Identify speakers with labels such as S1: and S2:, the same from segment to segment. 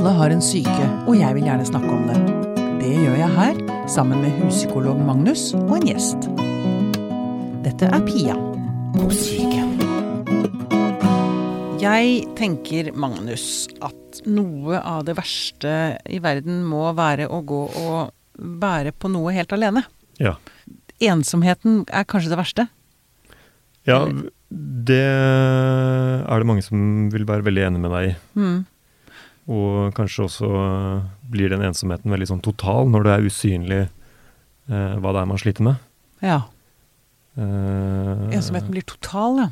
S1: Alle har en syke, og jeg vil gjerne snakke om det. Det gjør jeg her, sammen med huspsykolog Magnus og en gjest. Dette er Pia på syke. Jeg tenker, Magnus, at noe av det verste i verden må være å gå og bære på noe helt alene.
S2: Ja.
S1: Ensomheten er kanskje det verste.
S2: ja, det er det mange som vil være veldig enig med deg i.
S1: Mm.
S2: Og kanskje også eh, blir den ensomheten veldig sånn total når det er usynlig eh, hva det er man sliter med.
S1: Ja.
S2: Eh,
S1: Ensomheten blir total, ja.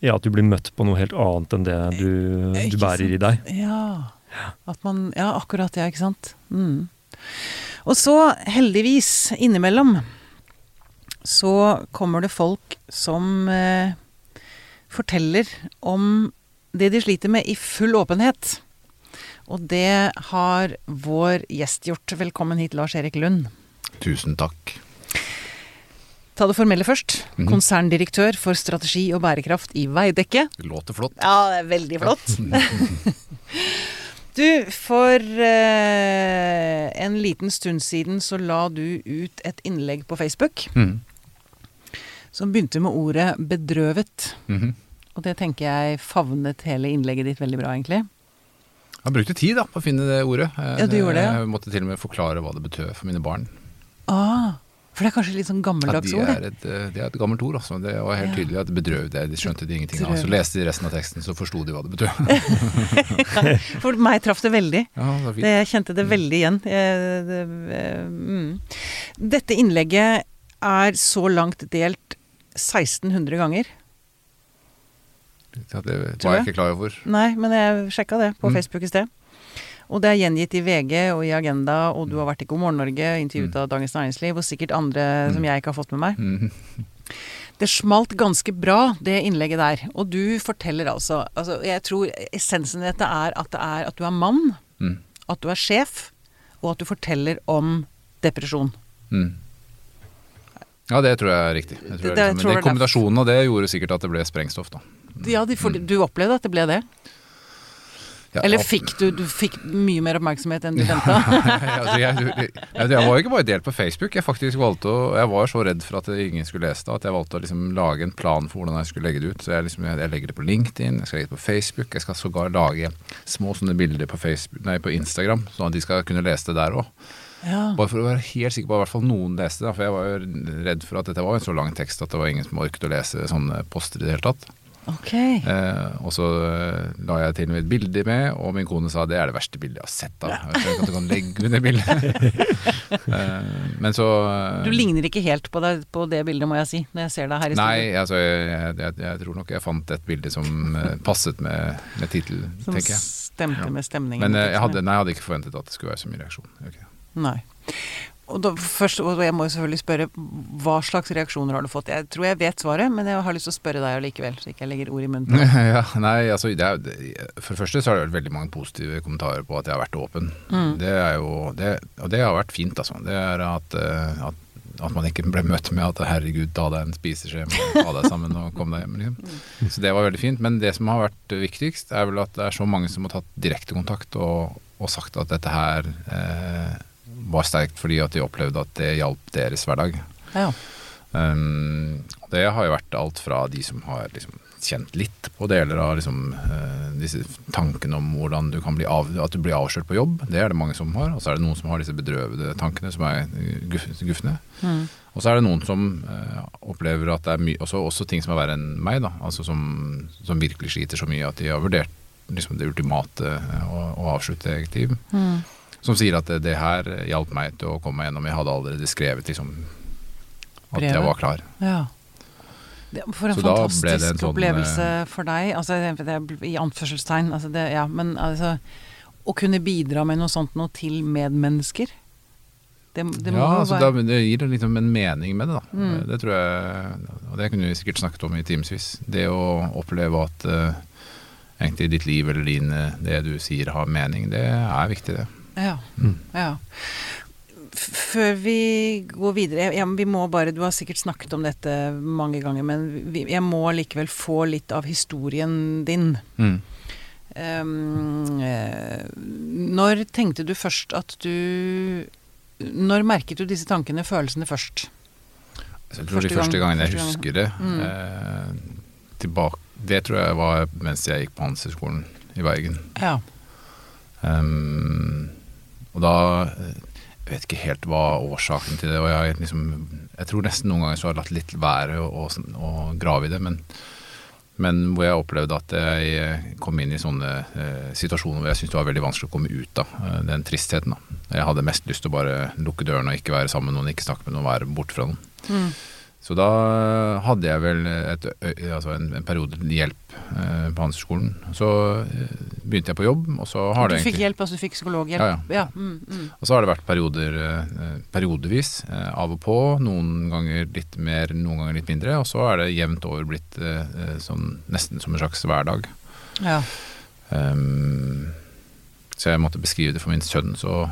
S2: Ja, at du blir møtt på noe helt annet enn det du,
S1: Eh,
S2: du bærer i deg.
S1: Ja. At man Ja, akkurat det, ikke sant. Mm. Og så, heldigvis, innimellom, så kommer det folk som eh, forteller om det de sliter med, i full åpenhet. Og det har vår gjest gjort. Velkommen hit, Lars Erik Lund.
S3: Tusen takk.
S1: Ta det formelle først.
S3: Mhm.
S1: Konserndirektør for strategi og bærekraft i Veidekke.
S3: Det låter flott.
S1: Ja, det er veldig flott. du, for eh, en liten stund siden så la du ut et innlegg på Facebook
S3: mm.
S1: som begynte med ordet 'bedrøvet'.
S3: Mhm.
S1: Og det tenker jeg favnet hele innlegget ditt veldig bra, egentlig.
S3: Jeg brukte tid da, på å finne det ordet. Eh,
S1: Ja, du gjorde det, ja.
S3: Jeg måtte til og med forklare hva det betød for mine barn.
S1: Ah, for det er kanskje litt sånn gammeldags ord,
S3: Ja,
S1: det.
S3: et, eh, det er et gammelt ord. Også. Det var helt
S1: Ja.
S3: tydelig at det bedrøv det. De skjønte de ingenting av. Så leste de resten av teksten, så forsto de hva det betød.
S1: For meg traff det veldig.
S3: Ja, det.
S1: Det, jeg kjente det veldig igjen. Jeg, det, eh, mm. Dette innlegget er så langt delt 1600 ganger.
S3: Ja, det var
S1: jeg.
S3: jeg ikke klar over.
S1: Nei, men jeg sjekka det på
S3: Mm.
S1: Facebook i sted. Og det er gjengitt i VG og i Agenda, og du har vært i God morgen Norge, intervjuet
S3: Mm.
S1: av Dagens Næringsliv, og sikkert andre som
S3: Mm.
S1: jeg ikke har fått med meg.
S3: Mm.
S1: Det smalt ganske bra, det innlegget der. Og du forteller altså, altså Jeg tror essensen i dette er at det er at du er mann,
S3: Mm.
S1: at du er sjef, og at du forteller om depresjon.
S3: Mm. Ja, det tror jeg er riktig. Jeg tror
S1: Det-
S3: det, liksom,
S1: tror
S3: men
S1: jeg
S3: det kombinasjonen av det gjorde sikkert at det ble sprengstoff, da.
S1: Ja, de, for,
S3: Mm.
S1: du opplevde at det ble det?
S3: Ja,
S1: Eller fikk du, du fikk mye mer oppmerksomhet enn du venta?
S3: altså, jeg, jeg, jeg var ikke bare delt på Facebook. Jeg faktisk valgte å, jeg var så redd for at ingen skulle lese det, at jeg valgte å liksom lage en plan for hvordan jeg skulle legge det ut. Så jeg, liksom, jeg legger det på LinkedIn, jeg skal legge det på Facebook. Jeg skal sågar lage små sånne bilder på, Facebook, nei, på Instagram, sånn at de skal kunne lese det der òg.
S1: Ja.
S3: Bare for å være helt sikker på at hvert fall noen leste det. For jeg var jo redd for at dette var en så lang tekst at det var ingen som orket å lese sånne poster i det hele tatt.
S1: Ok.
S3: Eh, og så eh, la jeg til med et bilde med, og min kone sa det er det verste bildet jeg har sett da Jeg at du kan legge ut det bildet. eh, men så eh,
S1: Du ligner ikke helt på, deg, på det bildet, må jeg si, når jeg ser deg her i studio.
S3: Nei, altså jeg, jeg, jeg tror nok jeg fant et bilde som eh, passet med, med tittelen,
S1: Som
S3: tenker jeg.
S1: stemte
S3: Ja.
S1: med stemningen.
S3: Men jeg hadde, nei, jeg hadde ikke forventet at det skulle være så mye reaksjon. Det.
S1: ja. Nei. Og da, først, og jeg må jo selvfølgelig spørre, hva slags reaksjoner har du fått? Jeg tror jeg vet svaret, men jeg har lyst til å spørre deg allikevel, så ikke jeg legger ord i munnen. på deg.
S3: ja, nei, altså det er, For det første så har det vært veldig mange positive kommentarer på at jeg har vært åpen.
S1: Mm.
S3: Det er jo, det, og det har vært fint, altså. Det er at, eh, at, at man ikke ble møtt med at 'herregud, ta deg en spiseskje, ta deg sammen og kom deg hjem'. Liksom. Så det var veldig fint. Men det som har vært viktigst, er vel at det er så mange som har tatt direkte kontakt og, og sagt at dette her eh, var sterkt fordi at de opplevde at det hjalp deres hverdag.
S1: Ja.
S3: Um, det har jo vært alt fra de som har liksom kjent litt på deler av liksom, uh, disse tankene om hvordan du kan bli av, at du blir avslørt på jobb. Det er det mange som har. Og så er det noen som har disse bedrøvede tankene som er guff, gufne.
S1: Mm.
S3: Og så er det noen som uh, opplever at det er mye også, også ting som er verre enn meg, da. Altså som, som virkelig sliter så mye at de har vurdert liksom det ultimate eh, å, å avslutte eget liv.
S1: Mm.
S3: Som sier at det, det her hjalp meg til å komme meg gjennom. Jeg hadde allerede skrevet liksom at
S1: Brevet?
S3: jeg var klar.
S1: ja. Det, for en
S3: Så
S1: fantastisk
S3: en sånn,
S1: opplevelse for deg. Altså, det, I anførselstegn. Altså det, ja, men altså Å kunne bidra med noe sånt noe til medmennesker. Det, det
S3: ja, altså,
S1: være
S3: det gir liksom en mening med det, da.
S1: Mm.
S3: Det tror jeg Og det kunne vi sikkert snakket om i timevis. Det å oppleve at uh, egentlig ditt liv eller din, eh, det du sier har mening, det er viktig, det.
S1: Ja.
S2: Mm.
S1: ja. Før vi går videre jeg, Vi må bare Du har sikkert snakket om dette mange ganger, men vi, jeg må likevel få litt av historien din.
S3: Mm.
S1: eh, Når tenkte du først at du Når merket du disse tankene, følelsene, først?
S3: Jeg tror
S1: Første de
S3: første gangene jeg
S1: gang.
S3: husker det
S1: Mm.
S3: eh, tilbake, Det tror jeg var mens jeg gikk på Handelshøyskolen i Bergen.
S1: Ja.
S3: Um, og da eh, Jeg vet ikke helt hva årsaken til det og jeg, liksom, jeg tror nesten noen ganger så har jeg latt litt være å grave i det, men, men hvor jeg opplevde at jeg eh, kom inn i sånne eh, situasjoner hvor jeg syntes det var veldig vanskelig å komme ut av eh, den tristheten. Da. Jeg hadde mest lyst til å bare lukke dørene og ikke være sammen med noen, ikke snakke med noen, være borte fra noen.
S1: Mm.
S3: Så da hadde jeg vel et, altså en, en periode hjelp eh, på Handelshøyskolen. Så eh, begynte jeg på jobb, og så har
S1: Du
S3: det
S1: fikk hjelp, altså du fikk psykologhjelp?
S3: Ja, ja.
S1: mm, mm.
S3: Og så har det vært perioder, eh, periodevis, eh, av og på. Noen ganger litt mer, noen ganger litt mindre. Og så er det jevnt over blitt eh, eh, sånn, nesten som en slags hverdag.
S1: ja.
S3: Um, så jeg måtte beskrive det for min sønn, så,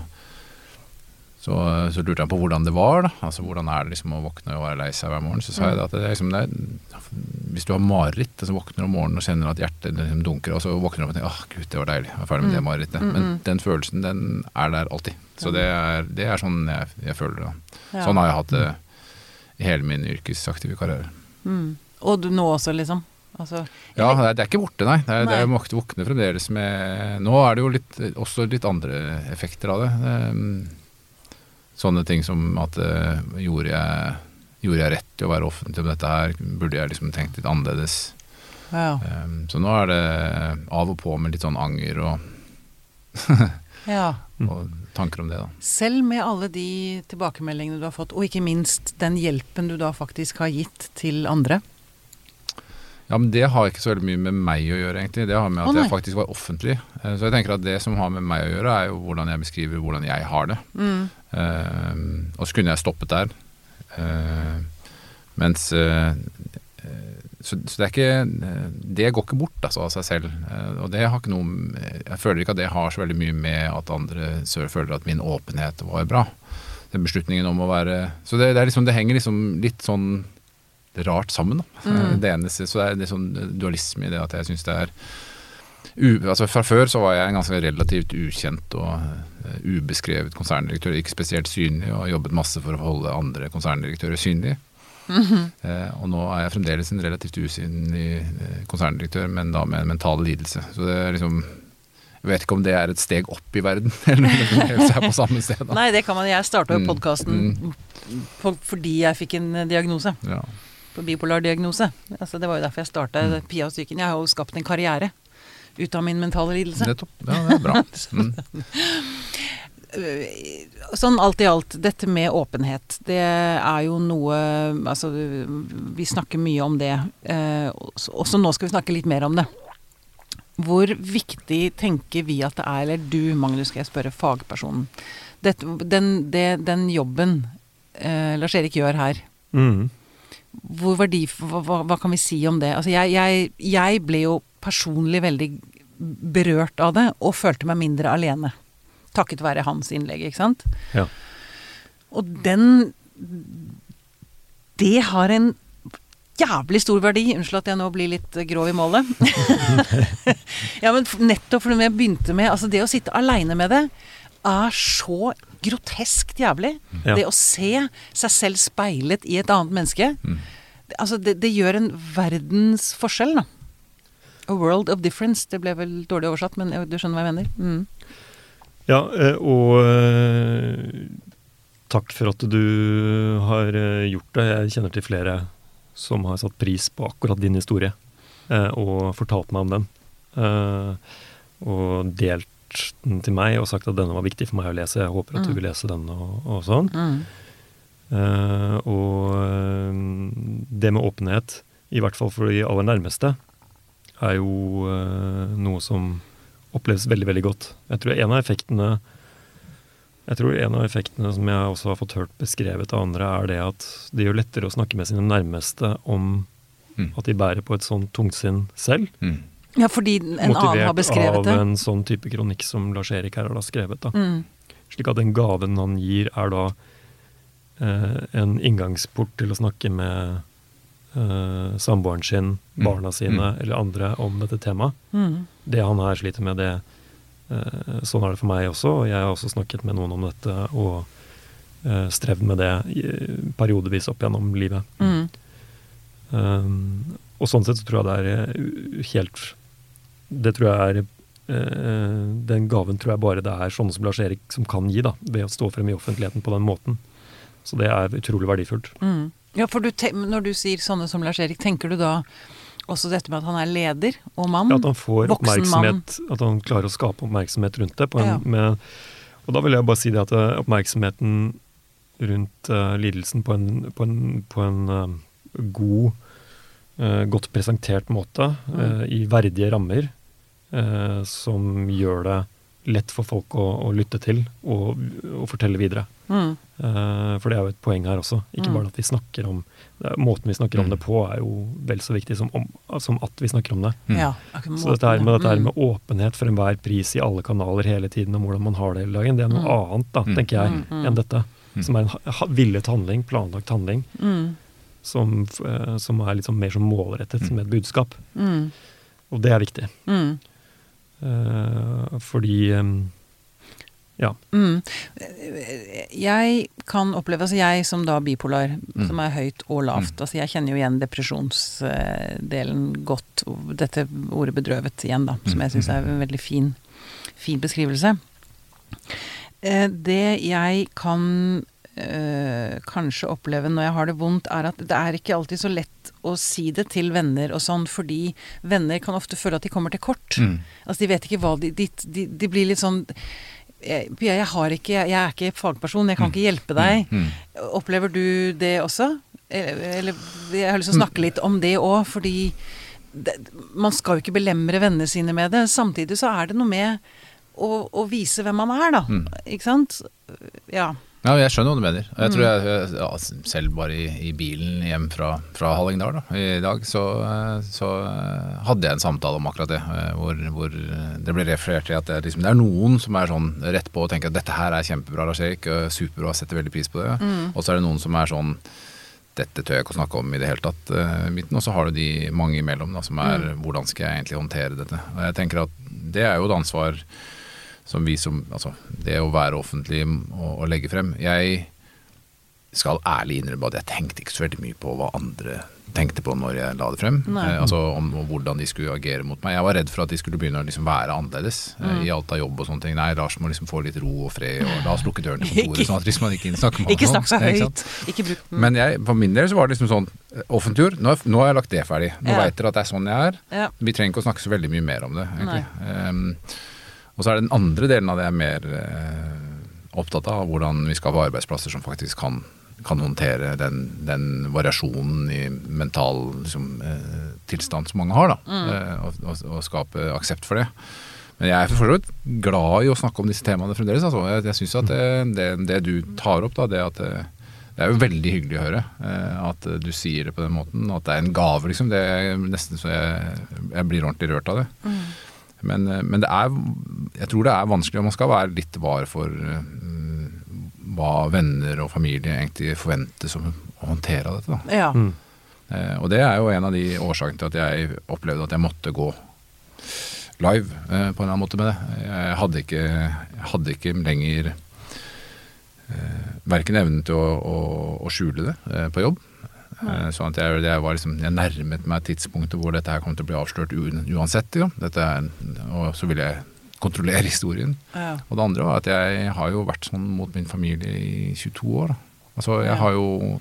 S3: så, så lurte han på hvordan det var. da Altså Hvordan er det liksom å våkne og være lei seg hver morgen. Så sa jeg da at det er liksom, det er, hvis du har mareritt, og så våkner om morgenen og kjenner at hjertet liksom dunker, og så våkner du opp og tenker åh gud, det var deilig, jeg er ferdig med det marerittet.
S1: Mm,
S3: Men
S1: mm.
S3: den følelsen, den er der alltid. Så det er, det er sånn jeg, jeg føler det.
S1: Ja.
S3: Sånn har jeg hatt det i hele min yrkesaktive karriere.
S1: Mm. Og du nå også, liksom? Altså,
S3: Ja, det er, det er ikke borte, nei. Det er, det er
S1: Nei.
S3: våkne, fremdeles med Nå er det jo litt, også litt andre effekter av det. Ehm, Sånne ting som at eh, gjorde, jeg, gjorde jeg rett i å være offentlig om dette her? Burde jeg liksom tenkt litt annerledes?
S1: ja.
S3: Um, Så nå er det av og på med litt sånn anger og,
S1: ja.
S3: og tanker om det, da.
S1: Selv med alle de tilbakemeldingene du har fått, og ikke minst den hjelpen du da faktisk har gitt til andre.
S3: Ja, men det har ikke så veldig mye med meg å gjøre, egentlig. Det har med at
S1: oh,
S3: jeg faktisk var offentlig. Eh, Så jeg tenker at det som har med meg å gjøre, er jo hvordan jeg beskriver hvordan jeg har det.
S1: Mm.
S3: Eh, og så kunne jeg stoppet der. Eh, mens eh, så, så det er ikke Det går ikke bort altså, av seg selv. Og det har ikke noe Jeg føler ikke at det har så veldig mye med at andre føler at min åpenhet var bra. Den beslutningen om å være Så det, det, er liksom, det henger liksom litt sånn rart sammen. Da.
S1: Mm.
S3: Det eneste, så det er litt sånn dualisme i det at jeg syns det er u, altså Fra før så var jeg en ganske relativt ukjent og eh, ubeskrevet konserndirektør. Ikke spesielt synlig, og har jobbet masse for å holde andre konserndirektører synlige. Eh, og nå er jeg fremdeles en relativt usynlig eh, konserndirektør, men da med en mental lidelse. Så det er liksom Jeg vet ikke om det er et steg opp i verden, eller om det er på samme sted. Da.
S1: Nei, det kan man. Jeg starta jo
S3: Mm,
S1: podkasten fordi jeg fikk en eh, diagnose.
S3: Ja.
S1: På bipolar diagnose. Altså, det var jo derfor jeg starta
S3: Mm.
S1: Pia og psyken. Jeg har jo skapt en karriere ut av min mentale lidelse.
S3: Nettopp. Ja, det er bra. Mm.
S1: Øh, Sånn alt i alt, dette med åpenhet, det er jo noe Altså, vi snakker mye om det. eh, også- Også nå skal vi snakke litt mer om det. Hvor viktig tenker vi at det er, eller du, Magnus, skal jeg spørre fagpersonen. Dette, den, det, den jobben eh, Lars-Erik gjør her,
S2: Mm.
S1: hvor verdi, hva, hva, hva kan vi si om det? Altså jeg, jeg, jeg ble jo personlig veldig berørt av det, og følte meg mindre alene. Takket være hans innlegg, ikke sant?
S2: Ja.
S1: Og den Det har en jævlig stor verdi. Unnskyld at jeg nå blir litt grov i målet. ja, men nettopp fordi jeg begynte med Altså, det å sitte aleine med det er så groteskt jævlig.
S2: Ja.
S1: Det å se seg selv speilet i et annet menneske.
S3: Mm.
S1: Altså, det, det gjør en verdens forskjell, da. A world of difference. Det ble vel dårlig oversatt, men du skjønner hva jeg mener? Mm.
S2: Ja, eh, og eh, takk for at du har eh, gjort det. Jeg kjenner til flere som har satt pris på akkurat din historie, og fortalt meg om den. Og delt den til meg og sagt at denne var viktig for meg å lese. Jeg håper at du
S1: Mm.
S2: vil lese den og, og sånn.
S1: Mm.
S2: Og det med åpenhet, i hvert fall for de aller nærmeste, er jo eh, noe som oppleves veldig, veldig godt. Jeg tror en av effektene jeg tror en av effektene som jeg også har fått hørt beskrevet av andre, er det at det gjør lettere å snakke med sine nærmeste om
S3: Mm.
S2: at de bærer på et sånt tungsinn selv.
S3: Mm.
S1: Ja, fordi en annen har beskrevet det.
S2: motivert av en sånn type kronikk som Lars-Erik her har da skrevet. da.
S1: Mm.
S2: Slik at den gaven han gir, er da eh, en inngangsport til å snakke med eh, samboeren sin,
S3: Mm.
S2: barna sine
S3: Mm.
S2: eller andre om dette temaet.
S1: Mm.
S2: Det han her sliter med, det uh, Sånn er det for meg også, og jeg har også snakket med noen om dette og uh, strevd med det i- periodevis opp gjennom livet.
S1: Mm.
S2: Um, og sånn sett så tror jeg det er helt Det tror jeg er eh, Den gaven tror jeg bare det er sånne som Lars Erik som kan gi, da, ved å stå frem i offentligheten på den måten. Så det er utrolig verdifullt.
S1: Mm. Ja, for du, når du sier sånne som Lars Erik, tenker du da også dette med at han er leder og mann?
S2: Ja, At han får oppmerksomhet, at han klarer å skape oppmerksomhet rundt det. På en,
S1: Ja.
S2: med, og da vil jeg bare si det at eh, oppmerksomheten rundt uh, lidelsen på en, på en, på en uh, god, uh, godt presentert måte,
S1: Mm.
S2: i verdige rammer, som gjør det lett for folk å, å lytte til og, og fortelle videre.
S1: Mm.
S2: Uh, for det er jo et poeng her også. Ikke
S1: Mm.
S2: bare at vi snakker om det er, Måten vi snakker om
S3: Mm.
S2: det på, er jo vel så viktig som, om, som at vi snakker om det.
S3: Mm.
S1: Ja,
S2: Så dette her med, dette her
S1: måten,
S2: med åpenhet for enhver pris i alle kanaler hele tiden, om hvordan man har det hele dagen, det er noe
S1: Mm.
S2: annet, da,
S3: Mm.
S2: tenker jeg,
S1: Mm, mm.
S2: enn dette.
S3: Mm.
S2: Som er en villet handling, planlagt handling,
S1: Mm.
S2: som, uh, som er liksom mer som målrettet
S3: Mm.
S2: med et budskap.
S1: Mm.
S2: Og det er viktig.
S1: Mm.
S2: Eh, fordi Ja.
S1: Mm. Jeg kan oppleve, altså jeg som da bipolar,
S3: Mm.
S1: som er høyt og lavt, altså jeg kjenner jo igjen depresjonsdelen godt, dette ordet bedrøvet igjen da, som jeg syns er en veldig fin, fin beskrivelse. Eh, Det jeg kan eh, kanskje oppleve når jeg har det vondt, er at det er ikke alltid så lett å si det til venner og sånn, fordi venner kan ofte føle at de kommer til kort.
S3: Mm.
S1: Altså de vet ikke hva de De, de, de blir litt sånn jeg, jeg har ikke Jeg er ikke fagperson, jeg kan ikke hjelpe deg.
S3: Mm.
S1: Opplever du det også? Eller, eller jeg har lyst til å snakke litt om det òg, fordi det, man skal jo ikke belemre vennene sine med det. Samtidig så er det noe med å, å vise hvem man er, da.
S3: Mm.
S1: Ikke sant? Ja.
S3: Ja, jeg skjønner hva du mener. Jeg tror
S1: Mm.
S3: jeg, ja, selv bare i, i bilen hjem fra, fra Hallingdal da, i dag, så, eh, så eh, hadde jeg en samtale om akkurat det. eh, Hvor, hvor det ble referert til at det, liksom, det er noen som er sånn rett på og tenker at dette her er kjempebra, Lars Erik. eh, Superbra, setter veldig pris på det.
S1: Mm.
S3: Og så er det noen som er sånn dette tør jeg ikke å snakke om i det hele tatt, uh, midten. Og så har du de mange imellom da, som er hvordan skal jeg egentlig håndtere dette. Og jeg tenker at det er jo et ansvar som vi som Altså, det å være offentlig og, og legge frem. Jeg skal ærlig innrømme at jeg tenkte ikke så veldig mye på hva andre tenkte på når jeg la det frem. Eh, altså om om, hvordan de skulle agere mot meg. Jeg var redd for at de skulle begynne å liksom være annerledes eh, i alt av jobb og sånne ting. Nei, Lars må liksom få litt ro og fred, og la oss lukke døren til kontoret, sånn at liksom man ikke snakker med
S1: Ikke snakk så
S3: Ikke
S1: høyt. Ikke bruk mm.
S3: Men jeg, for min del så var det liksom sånn eh, Offentliggjort, nå, nå har jeg lagt det ferdig. Nå
S1: Ja.
S3: vet dere at det er sånn jeg er.
S1: ja.
S3: Vi trenger ikke å snakke så veldig mye mer om det, egentlig. Ehm, og så er det den andre delen av det jeg er mer eh, opptatt av, hvordan vi skal ha arbeidsplasser som faktisk kan, kan håndtere den, den variasjonen i mental liksom, eh, tilstand som mange har, da. Eh, og, og, og skape aksept for det. Men jeg er for så vidt glad i å snakke om disse temaene fremdeles. Altså. Jeg, jeg synes at det, det, det du tar opp, da, det at det, det er jo veldig hyggelig å høre eh, at du sier det på den måten. At det er en gave, liksom. Det er nesten så jeg, jeg blir ordentlig rørt av det. Men, eh, men det er Jeg tror det er vanskelig, og man skal være litt var for eh, hva venner og familie egentlig forventes å håndtere av dette. Da.
S1: ja.
S2: Mm.
S3: Eh, og det er jo en av de årsakene til at jeg opplevde at jeg måtte gå live eh, på en eller annen måte med det. Jeg hadde ikke, jeg hadde ikke lenger eh, verken evnen til å, å, å skjule det på jobb. Sånn at jeg, jeg, var liksom, jeg nærmet meg tidspunktet hvor dette her kom til å bli avslørt uansett. Ja. Dette er, og så ville jeg kontrollere historien.
S1: ja.
S3: Og det andre var at jeg har jo vært sånn mot min familie i 22 år. Da. Altså, jeg
S1: Ja.
S3: har jo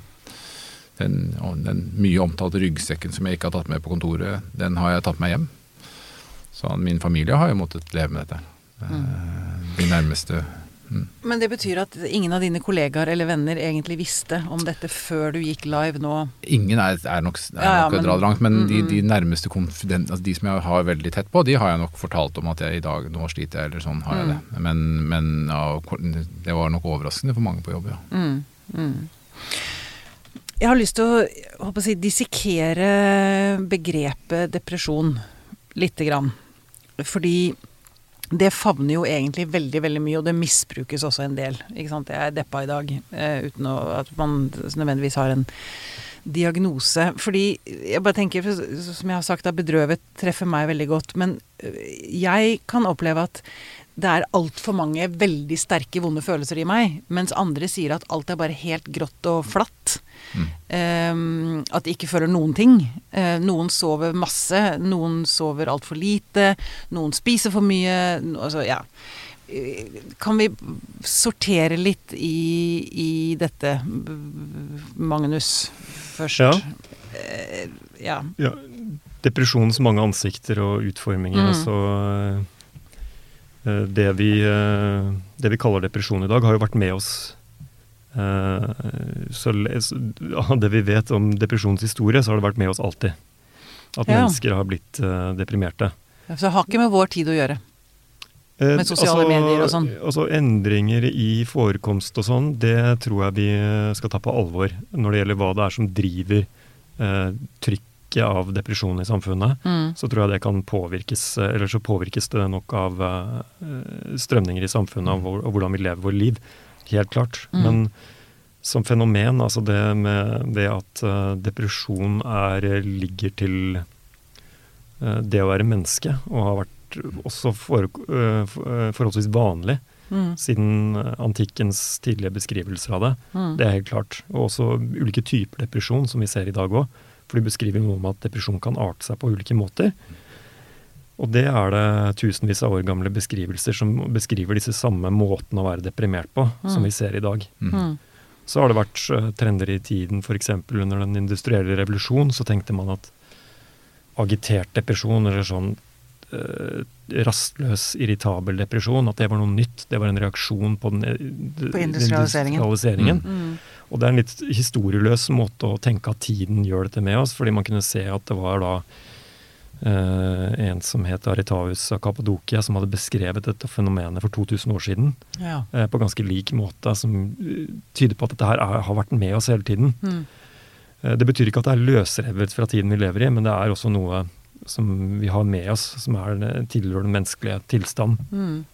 S3: den, den mye omtalte ryggsekken som jeg ikke har tatt med på kontoret, den har jeg tatt med hjem. Så min familie har jo måttet leve med dette. Mm. De nærmeste
S1: Men det betyr at ingen av dine kollegaer eller venner egentlig visste om dette før du gikk live nå?
S3: Ingen er, er nok, er
S1: Ja, ja,
S3: nok å
S1: men-
S3: dra langt, men de,
S1: Mm, mm.
S3: de nærmeste konfidentene altså de som jeg har veldig tett på, de har jeg nok fortalt om at jeg i dag nå sliter jeg, eller sånn har jeg
S1: Mm.
S3: det. Men, men ja, det var nok overraskende for mange på jobb, ja.
S1: Mm, mm. Jeg har lyst til å, jeg å si, dissekere begrepet depresjon lite grann. Fordi det favner jo egentlig veldig, veldig mye, og det misbrukes også en del. Ikke sant? Jeg er deppa i dag, eh, uten at man nødvendigvis har en diagnose. Fordi jeg bare tenker, som jeg har sagt, at bedrøvet treffer meg veldig godt. Men øh, jeg kan oppleve at det er altfor mange veldig sterke, vonde følelser i meg. Mens andre sier at alt er bare helt grått og flatt.
S3: Mm.
S1: Um, at de ikke føler noen ting. Uh, noen sover masse, noen sover altfor lite, noen spiser for mye. Altså, ja. Kan vi sortere litt i, i dette, Magnus, først?
S2: Ja.
S1: Uh, ja.
S2: Ja, depresjonens mange ansikter og utforminger.
S1: Mm.
S2: Altså, eh, det, vi, eh, det vi kaller depresjon i dag, har jo vært med oss så, Av det vi vet om depresjonens historie, så har det vært med oss alltid. At
S1: Ja.
S2: mennesker har blitt eh, deprimerte.
S1: Så det har ikke med vår tid å gjøre.
S2: Eh,
S1: Med sosiale medier og sånn.
S2: Altså Endringer i forekomst og sånn, det tror jeg vi eh, skal ta på alvor når det gjelder hva det er som driver eh, trykket av depresjon i samfunnet.
S1: Mm.
S2: Så tror jeg det kan påvirkes, eh, eller så påvirkes det nok av eh, strømninger i samfunnet og hvordan vi lever vårt liv. Helt klart.
S1: Mm.
S2: Men som fenomen, altså det med det at eh, depresjon er, ligger til eh, det å være menneske, og har vært også for, eh, eh, forholdsvis vanlig
S1: Mm.
S2: siden eh, antikkens tidlige beskrivelser av det.
S1: Mm.
S2: Det er helt klart. Og også ulike typer depresjon, som vi ser i dag òg. For de beskriver noe om at depresjon kan arte seg på ulike måter. Og det er det tusenvis av år gamle beskrivelser som beskriver disse samme måtene å være deprimert på, som
S1: Mm.
S2: vi ser i dag.
S3: Mm.
S1: Mm.
S2: Så har det vært eh, trender i tiden, f.eks. under den industrielle revolusjon, så tenkte man at agitert depresjon, eller sånn eh, rastløs, irritabel depresjon, at det var noe nytt. Det var en reaksjon på den, eh,
S1: På industrialiseringen.
S2: industrialiseringen.
S1: Mm.
S2: Og det er en litt historieløs måte å tenke at tiden gjør dette med oss, fordi man kunne se at det var da en som het Aritavus av Kappadokia, som hadde beskrevet dette fenomenet for 2000 år siden
S1: Ja.
S2: eh, på ganske lik måte, som eh, tyder på at dette her er, har vært med oss hele tiden.
S1: Mm.
S2: Eh, det betyr ikke at det er løsrevet fra tiden vi lever i, men det er også noe som vi har med oss, som er den tilhørende menneskelige tilstand.
S1: Mm.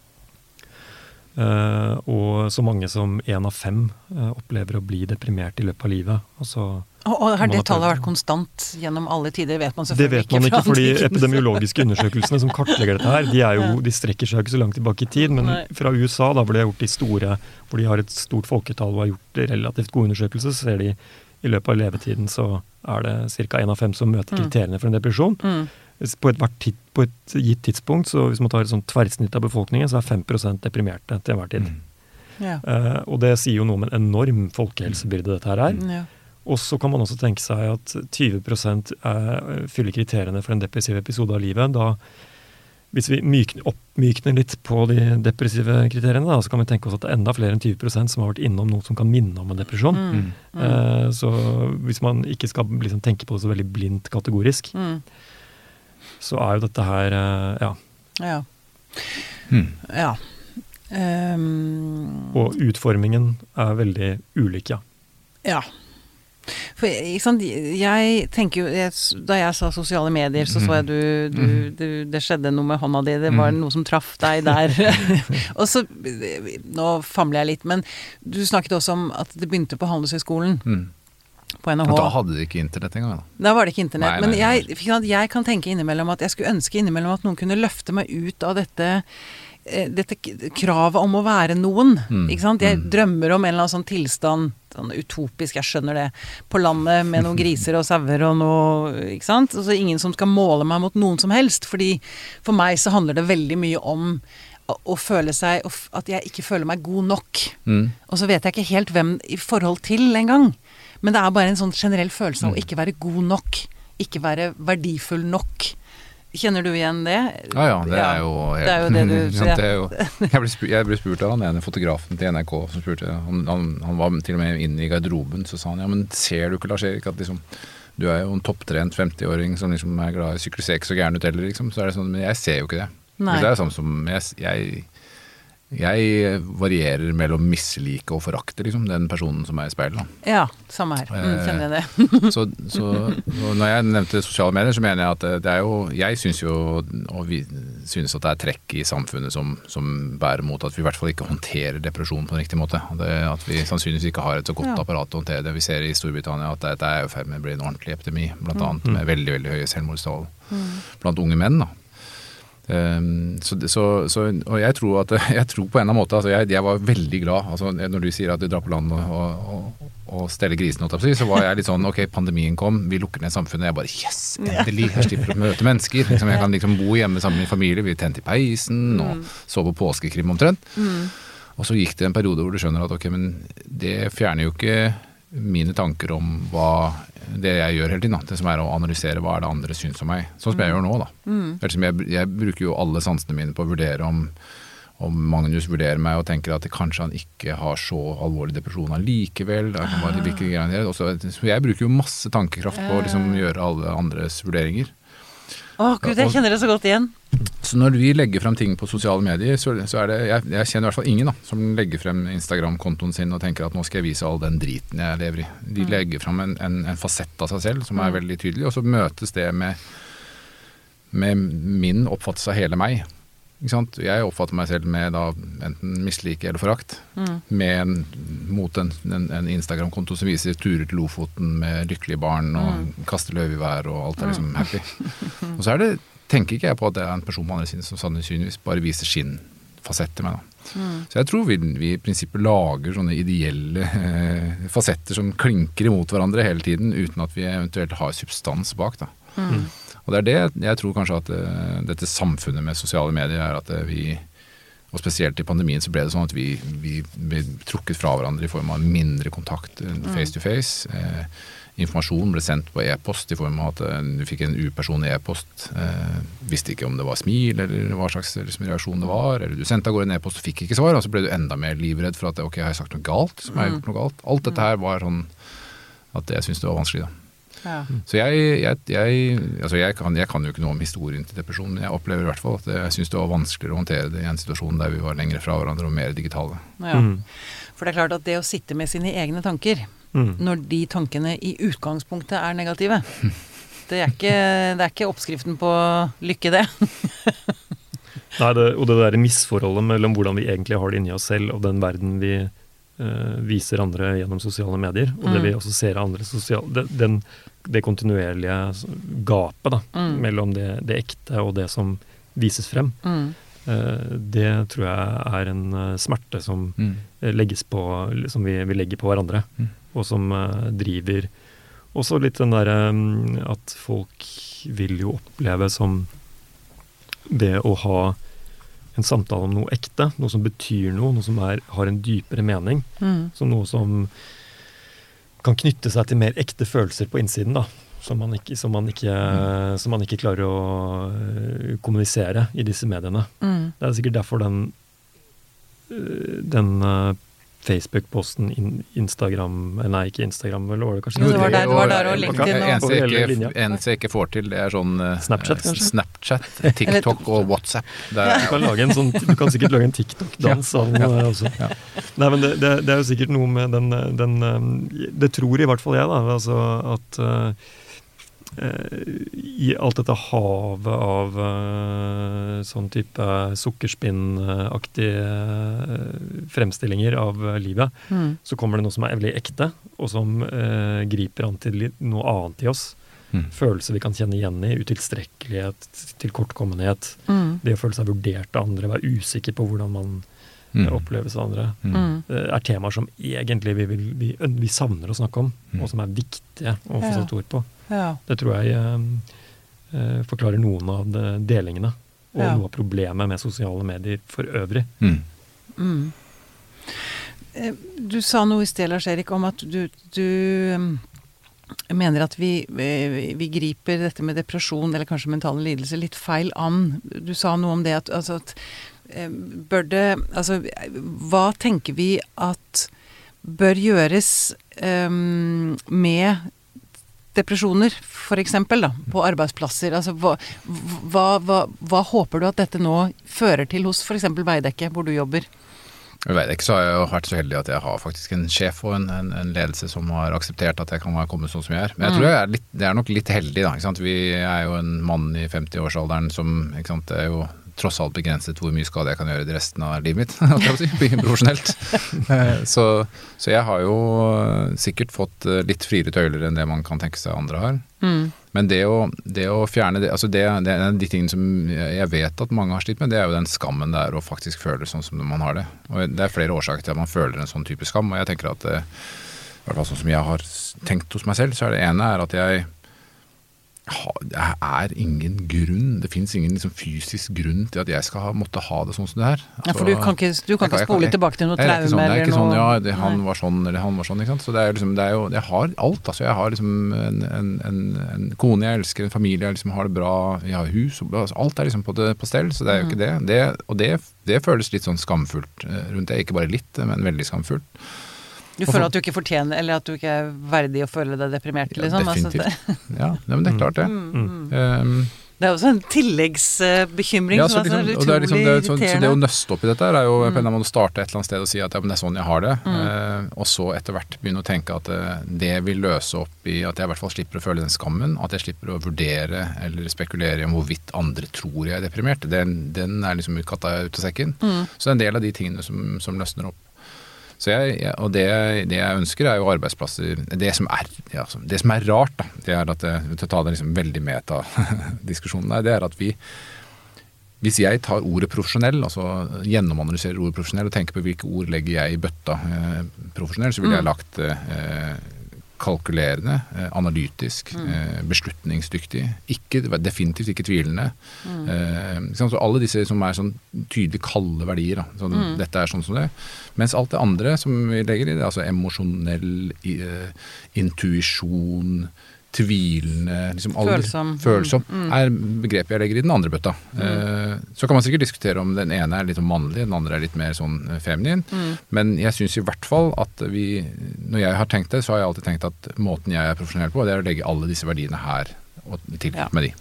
S2: Eh, og så mange som én av fem uh, opplever å bli deprimert i løpet av livet. Altså,
S1: Og, og har det tallet vært konstant gjennom alle tider? Vet man
S2: det vet man
S1: ikke,
S2: ikke, for
S1: de
S2: epidemiologiske undersøkelsene som kartlegger dette her, de, er jo, de strekker seg ikke så langt tilbake i tid. Men
S1: Nei.
S2: fra USA, da, hvor de har gjort de store, hvor de har et stort folketall og har gjort relativt gode undersøkelser, så ser de i løpet av levetiden så er det ca. én av fem som møter
S1: Mm.
S2: kriteriene for en depresjon.
S1: Mm.
S2: På et, hvert tid, på et gitt tidspunkt, så hvis man tar et sånt tverrsnitt av befolkningen, så er 5% deprimerte til enhver tid.
S3: Mm.
S1: Ja.
S2: Uh, og det sier jo noe om en enorm folkehelsebyrde dette her er.
S1: Ja.
S2: Og så kan man også tenke seg at 20% er, fyller kriteriene for en depressiv episode av livet. Da, hvis vi mykner, oppmykner litt på de depressive kriteriene, da, så kan vi tenke oss at det er enda flere enn 20% som har vært innom noe som kan minne om en depresjon.
S1: Mm. Mm.
S2: Eh, så hvis man ikke skal liksom tenke på det så veldig blindt kategorisk,
S1: Mm.
S2: Så er jo dette her eh, ja.
S1: Ja.
S3: Hmm.
S1: ja. Um,
S2: Og utformingen er veldig ulik, ja.
S1: Ja. For ikke sant, jeg tenker jo jeg, Da jeg sa sosiale medier, så så jeg du, du,
S3: Mhm.
S1: du Det skjedde noe med hånda di, det var
S3: Mhm.
S1: noe som traff deg der. og så Nå famler jeg litt, men du snakket også om at det begynte på Handelshøyskolen
S3: Mm.
S1: På NHH.
S3: da hadde de ikke internett engang. da.
S1: Da var det ikke internett.
S3: Nei, nei,
S1: men jeg, jeg kan tenke innimellom at jeg skulle ønske innimellom at noen kunne løfte meg ut av dette eh, dette kravet om å være noen.
S3: Mm,
S1: Ikke sant? Jeg
S3: mm.
S1: drømmer om en eller annen sånn tilstand, sånn utopisk, jeg skjønner det, på landet med noen griser og sauer og noe Ikke sant? Altså ingen som skal måle meg mot noen som helst. Fordi for meg så handler det veldig mye om å, føle seg At jeg ikke føler meg god nok.
S3: Mm.
S1: Og så vet jeg ikke helt hvem i forhold til engang. Men det er bare en sånn generell følelse av å
S3: Mm.
S1: ikke være god nok. Ikke være verdifull nok. Kjenner du igjen det?
S3: Ja ja, det er jo
S1: det er jo det du-
S3: Ja, det jo, jeg, ble spurt, jeg ble spurt av han ene fotografen til NRK som spurte Han, han, han var til og med inne i garderoben, så sa han ja, men ser du ikke, Lars Erik, at liksom du er jo en topptrent 50-åring som liksom er glad i sykkel, ser ikke så gæren ut heller, liksom. Så er det sånn, men jeg ser jo ikke det.
S1: Nei.
S3: Det er sånn som jeg, jeg Jeg varierer mellom mislike og forakte liksom, den personen som er i speilet.
S1: Ja, samme her. Mm,
S3: Eh,
S1: kjenner jeg det.
S3: Så, så når jeg nevnte sosiale medier, så mener jeg at det- det er jo Jeg syns jo, og vi synes at det er trekk i samfunnet som, som bærer mot at vi i hvert fall ikke håndterer depresjon på en riktig måte. Det, at vi sannsynligvis ikke har et så godt apparat til å håndtere det. Vi ser i Storbritannia at dette er i ferd med å bli en ordentlig epidemi, blant
S1: Mm.
S3: med veldig veldig høye selvmordstall blant unge menn. da. Um, så, så, så, og jeg tror, at, jeg tror på en eller annen måte altså jeg, jeg var veldig glad altså når du sier at du drar på land og, og, og steller grisene, så var jeg litt sånn ok, pandemien kom, vi lukker ned samfunnet. Jeg bare yes, endelig! Jeg slipper å møte mennesker. Liksom, jeg kan liksom bo hjemme sammen med min familie. Vi tente i peisen og så på påskekrim omtrent. Og så gikk det en periode hvor du skjønner at ok, men det fjerner jo ikke mine tanker om hva det jeg gjør hele tiden. Da. Det som er å analysere hva er det andre syns om meg. Sånn som jeg gjør nå, da. Mm. Jeg, jeg bruker jo alle sansene mine på å vurdere om, om Magnus vurderer meg og tenker at kanskje han ikke har så alvorlig depresjon allikevel. Så- så jeg bruker jo masse tankekraft på å liksom gjøre alle andres vurderinger.
S1: Å gud, jeg kjenner det så godt igjen.
S3: Så når vi legger frem ting på sosiale medier, så, så er det jeg, jeg kjenner i hvert fall ingen da, som legger frem Instagram-kontoen sin og tenker at nå skal jeg vise all den driten jeg lever i. De legger frem en, en, en fasett av seg selv som er veldig tydelig, og så møtes det med, med min oppfattelse av hele meg. Ikke sant? Jeg oppfatter meg selv med da enten mislike eller forakt. Med en, mot en, en, en Instagram-konto som viser turer til Lofoten med lykkelige barn og kaster løv i været og alt er liksom happy. Og så er det, tenker ikke jeg på at det er en person på andre siden som sannsynligvis bare viser sin fasett til meg. Da. Så jeg tror vi, vi i prinsippet lager sånne ideelle eh, fasetter som klinker imot hverandre hele tiden, uten at vi eventuelt har substans bak. Da. Og det er det jeg tror kanskje at eh, dette samfunnet med sosiale medier er at eh, vi og spesielt i pandemien så ble det sånn at vi, vi ble trukket fra hverandre i form av mindre kontakt eh, face to face. Eh, informasjon ble sendt på e-post i form av at du fikk en upersonlig e-post. Eh, visste ikke om det var smil eller hva slags liksom, reaksjon det var. Eller du sendte av gårde en e-post og fikk ikke svar, og så ble du enda mer livredd for at ok, har jeg sagt noe galt? Som har jeg gjort noe galt? Alt dette her var sånn at jeg syntes det var vanskelig. da.
S1: Ja.
S3: Så jeg, jeg, jeg, altså jeg, kan, jeg kan jo ikke noe om historien til depresjon, men jeg opplever i hvert fall at jeg syns det var vanskeligere å håndtere det i en situasjon der vi var lengre fra hverandre og mer digitale.
S1: Ja.
S2: Mm.
S1: For det er klart at det å sitte med sine egne tanker,
S2: Mm.
S1: når de tankene i utgangspunktet er negative det er, ikke, det er ikke oppskriften på lykke, det.
S2: Nei, det, og det der misforholdet mellom hvordan vi egentlig har det inni oss selv, og den verden vi viser andre gjennom sosiale medier, og det
S1: Mm.
S2: vi også ser av andre sosiale det, den, det kontinuerlige gapet da,
S1: Mm.
S2: mellom det, det ekte og det som vises frem,
S1: Mm.
S2: eh, det tror jeg er en eh, smerte som eh, legges på, som vi, vi legger på hverandre,
S3: Mm.
S2: og som eh, driver også litt den derre mm, at folk vil jo oppleve som det å ha en samtale om noe ekte, noe som betyr noe, noe som er, har en dypere mening,
S1: Mm.
S2: som noe som kan knytte seg til mer ekte følelser på innsiden, da. Som man ikke, som man ikke, som man ikke klarer å øh, kommunisere i disse mediene.
S1: Mm.
S2: Det er sikkert derfor den, øh, den øh, Facebook-posten, Instagram Nei, ikke Instagram, vel, var det kanskje?
S1: Jo, det var der- det var der og LinkedIn
S3: eneste, jeg jeg ikke får til, det er sånn eh,
S2: Snapchat, kanskje?
S3: Snapchat, TikTok og WhatsApp. Det er,
S2: Du kan, lage en sånn, du kan sikkert lage en TikTok-dans av der også.
S3: Ja.
S2: Nei, men det, det, det er jo sikkert noe med den, den eh, Det tror i hvert fall jeg, da. Altså at eh, i alt dette havet av eh, sånn type sukkerspinnaktige eh, fremstillinger av eh, livet,
S1: Mm.
S2: så kommer det noe som er veldig ekte, og som eh, griper an til noe annet i oss.
S3: Mm.
S2: Følelser vi kan kjenne igjen i. Utilstrekkelighet, tilkortkommenhet.
S1: Mm.
S2: Det å føle seg vurdert av andre, være usikker på hvordan man
S3: Mm.
S2: eh, oppleves av andre,
S3: Mm.
S1: Mm.
S2: eh, er temaer som egentlig vi, vil, vi, vi savner å snakke om,
S3: Mm.
S2: og som er viktige å få satt ord på.
S1: Ja.
S2: Det tror jeg eh, eh, forklarer noen av de delingene, og
S1: Ja.
S2: noe av problemet med sosiale medier for øvrig.
S3: Mm.
S1: Mm. Eh, Du sa noe i sted, Lars Erik, om at du, du mm, mener at vi, vi, griper dette med depresjon, eller kanskje mentale lidelser, litt feil an. Du sa noe om det at, altså at eh, Bør det Altså, hva tenker vi at bør gjøres um, med depresjoner, f.eks., da, på arbeidsplasser? Altså, hva, hva, hva, hva håper du at dette nå fører til hos f.eks. Veidekke, hvor du jobber?
S3: Ved Veidekke så har jeg jo vært så heldig at jeg har faktisk en sjef og en, en, en ledelse som har akseptert at jeg kan være kommet sånn som jeg er. Men jeg tror jeg er litt, det er nok litt heldig, da. Ikke sant? Vi er jo en mann i 50-årsalderen som ikke sant, Det er jo tross alt begrenset hvor mye skade jeg kan gjøre i resten av livet mitt. Profesjonelt. Eh, Så, så jeg har jo sikkert fått eh, litt friere tøyler enn det man kan tenke seg andre har.
S1: Mm.
S3: Men det å, det å fjerne det altså det, det er de tingene som jeg vet at mange har slitt med, det er jo den skammen det er å faktisk føle sånn som man har det. Og Det er flere årsaker til at man føler en sånn type skam. Og jeg tenker at eh, i hvert fall sånn som jeg har tenkt hos meg selv, så er det ene er at jeg det er ingen grunn, det fins ingen liksom fysisk grunn til at jeg skal ha, måtte ha det sånn som det her.
S1: Ja, for du kan ikke, du kan
S3: Jeg
S1: ikke spole
S3: jeg-
S1: tilbake til noe
S3: ikke
S1: traume
S3: sånn, det er
S1: eller
S3: ikke sånn, ja, det, han var sånn, eller han var sånn, ikke sant. Så det er liksom, det er jo, jeg har alt, altså. Jeg har liksom en, en, en, en kone jeg elsker, en familie jeg liksom har det bra, jeg har hus, altså, alt er liksom på, det, på stell, så det er jo ikke det. det og det, det føles litt sånn skamfullt eh, rundt det, ikke bare litt, men veldig skamfullt.
S1: Du føler at du ikke fortjener, eller at du ikke er verdig å føle deg deprimert,
S3: Ja,
S1: liksom? Altså, det,
S3: definitivt. Ja, nei, men det er klart det.
S1: mm.
S3: Um,
S1: det er også en tilleggsbekymring
S3: Ja,
S1: som
S3: så,
S1: er
S3: liksom,
S1: så
S3: det er liksom, det, er så, så det å nøste opp i dette er jo på en
S1: Mm.
S3: eller annen starte et eller annet sted og si at ja, men det er sånn jeg har det. Eh, og så etter hvert begynne å tenke at eh, det vil løse opp i at jeg i hvert fall slipper å føle den skammen. At jeg slipper å vurdere eller spekulere om hvorvidt andre tror jeg er deprimert. Den, den er liksom ut katta ut av sekken.
S1: Mm.
S3: Så det er en del av de tingene som, som løsner opp. Så jeg, jeg, og det, det jeg ønsker er jo arbeidsplasser. Det som er, ja, det som er rart, da, det er at eh, til å ta det liksom veldig meta-diskusjonen det er at vi hvis jeg tar ordet profesjonell, altså gjennomanalyserer ordet profesjonell og tenker på hvilke ord legger jeg i bøtta eh, profesjonell, så ville jeg lagt eh, kalkulerende, eh, analytisk, mm. beslutningsdyktig. Ikke, definitivt ikke tvilende. Eh, så alle disse som er sånn tydelig kalde verdier. Da. mm. Dette er sånn som det. Mens alt det andre som vi legger i det, altså emosjonell, eh, intuisjon, tvilende liksom alle
S1: Følsom.
S3: følsom
S1: Mm, mm.
S3: er begrepet jeg legger i den andre bøtta. Eh, så kan man sikkert diskutere om den ene er litt sånn mannlig, den andre er litt mer sånn eh, feminin.
S1: Mm.
S3: Men jeg syns i hvert fall at vi Når jeg har tenkt det, så har jeg alltid tenkt at måten jeg er profesjonell på, det er å legge alle disse verdiene her og tilknytte
S1: Ja.
S3: med de.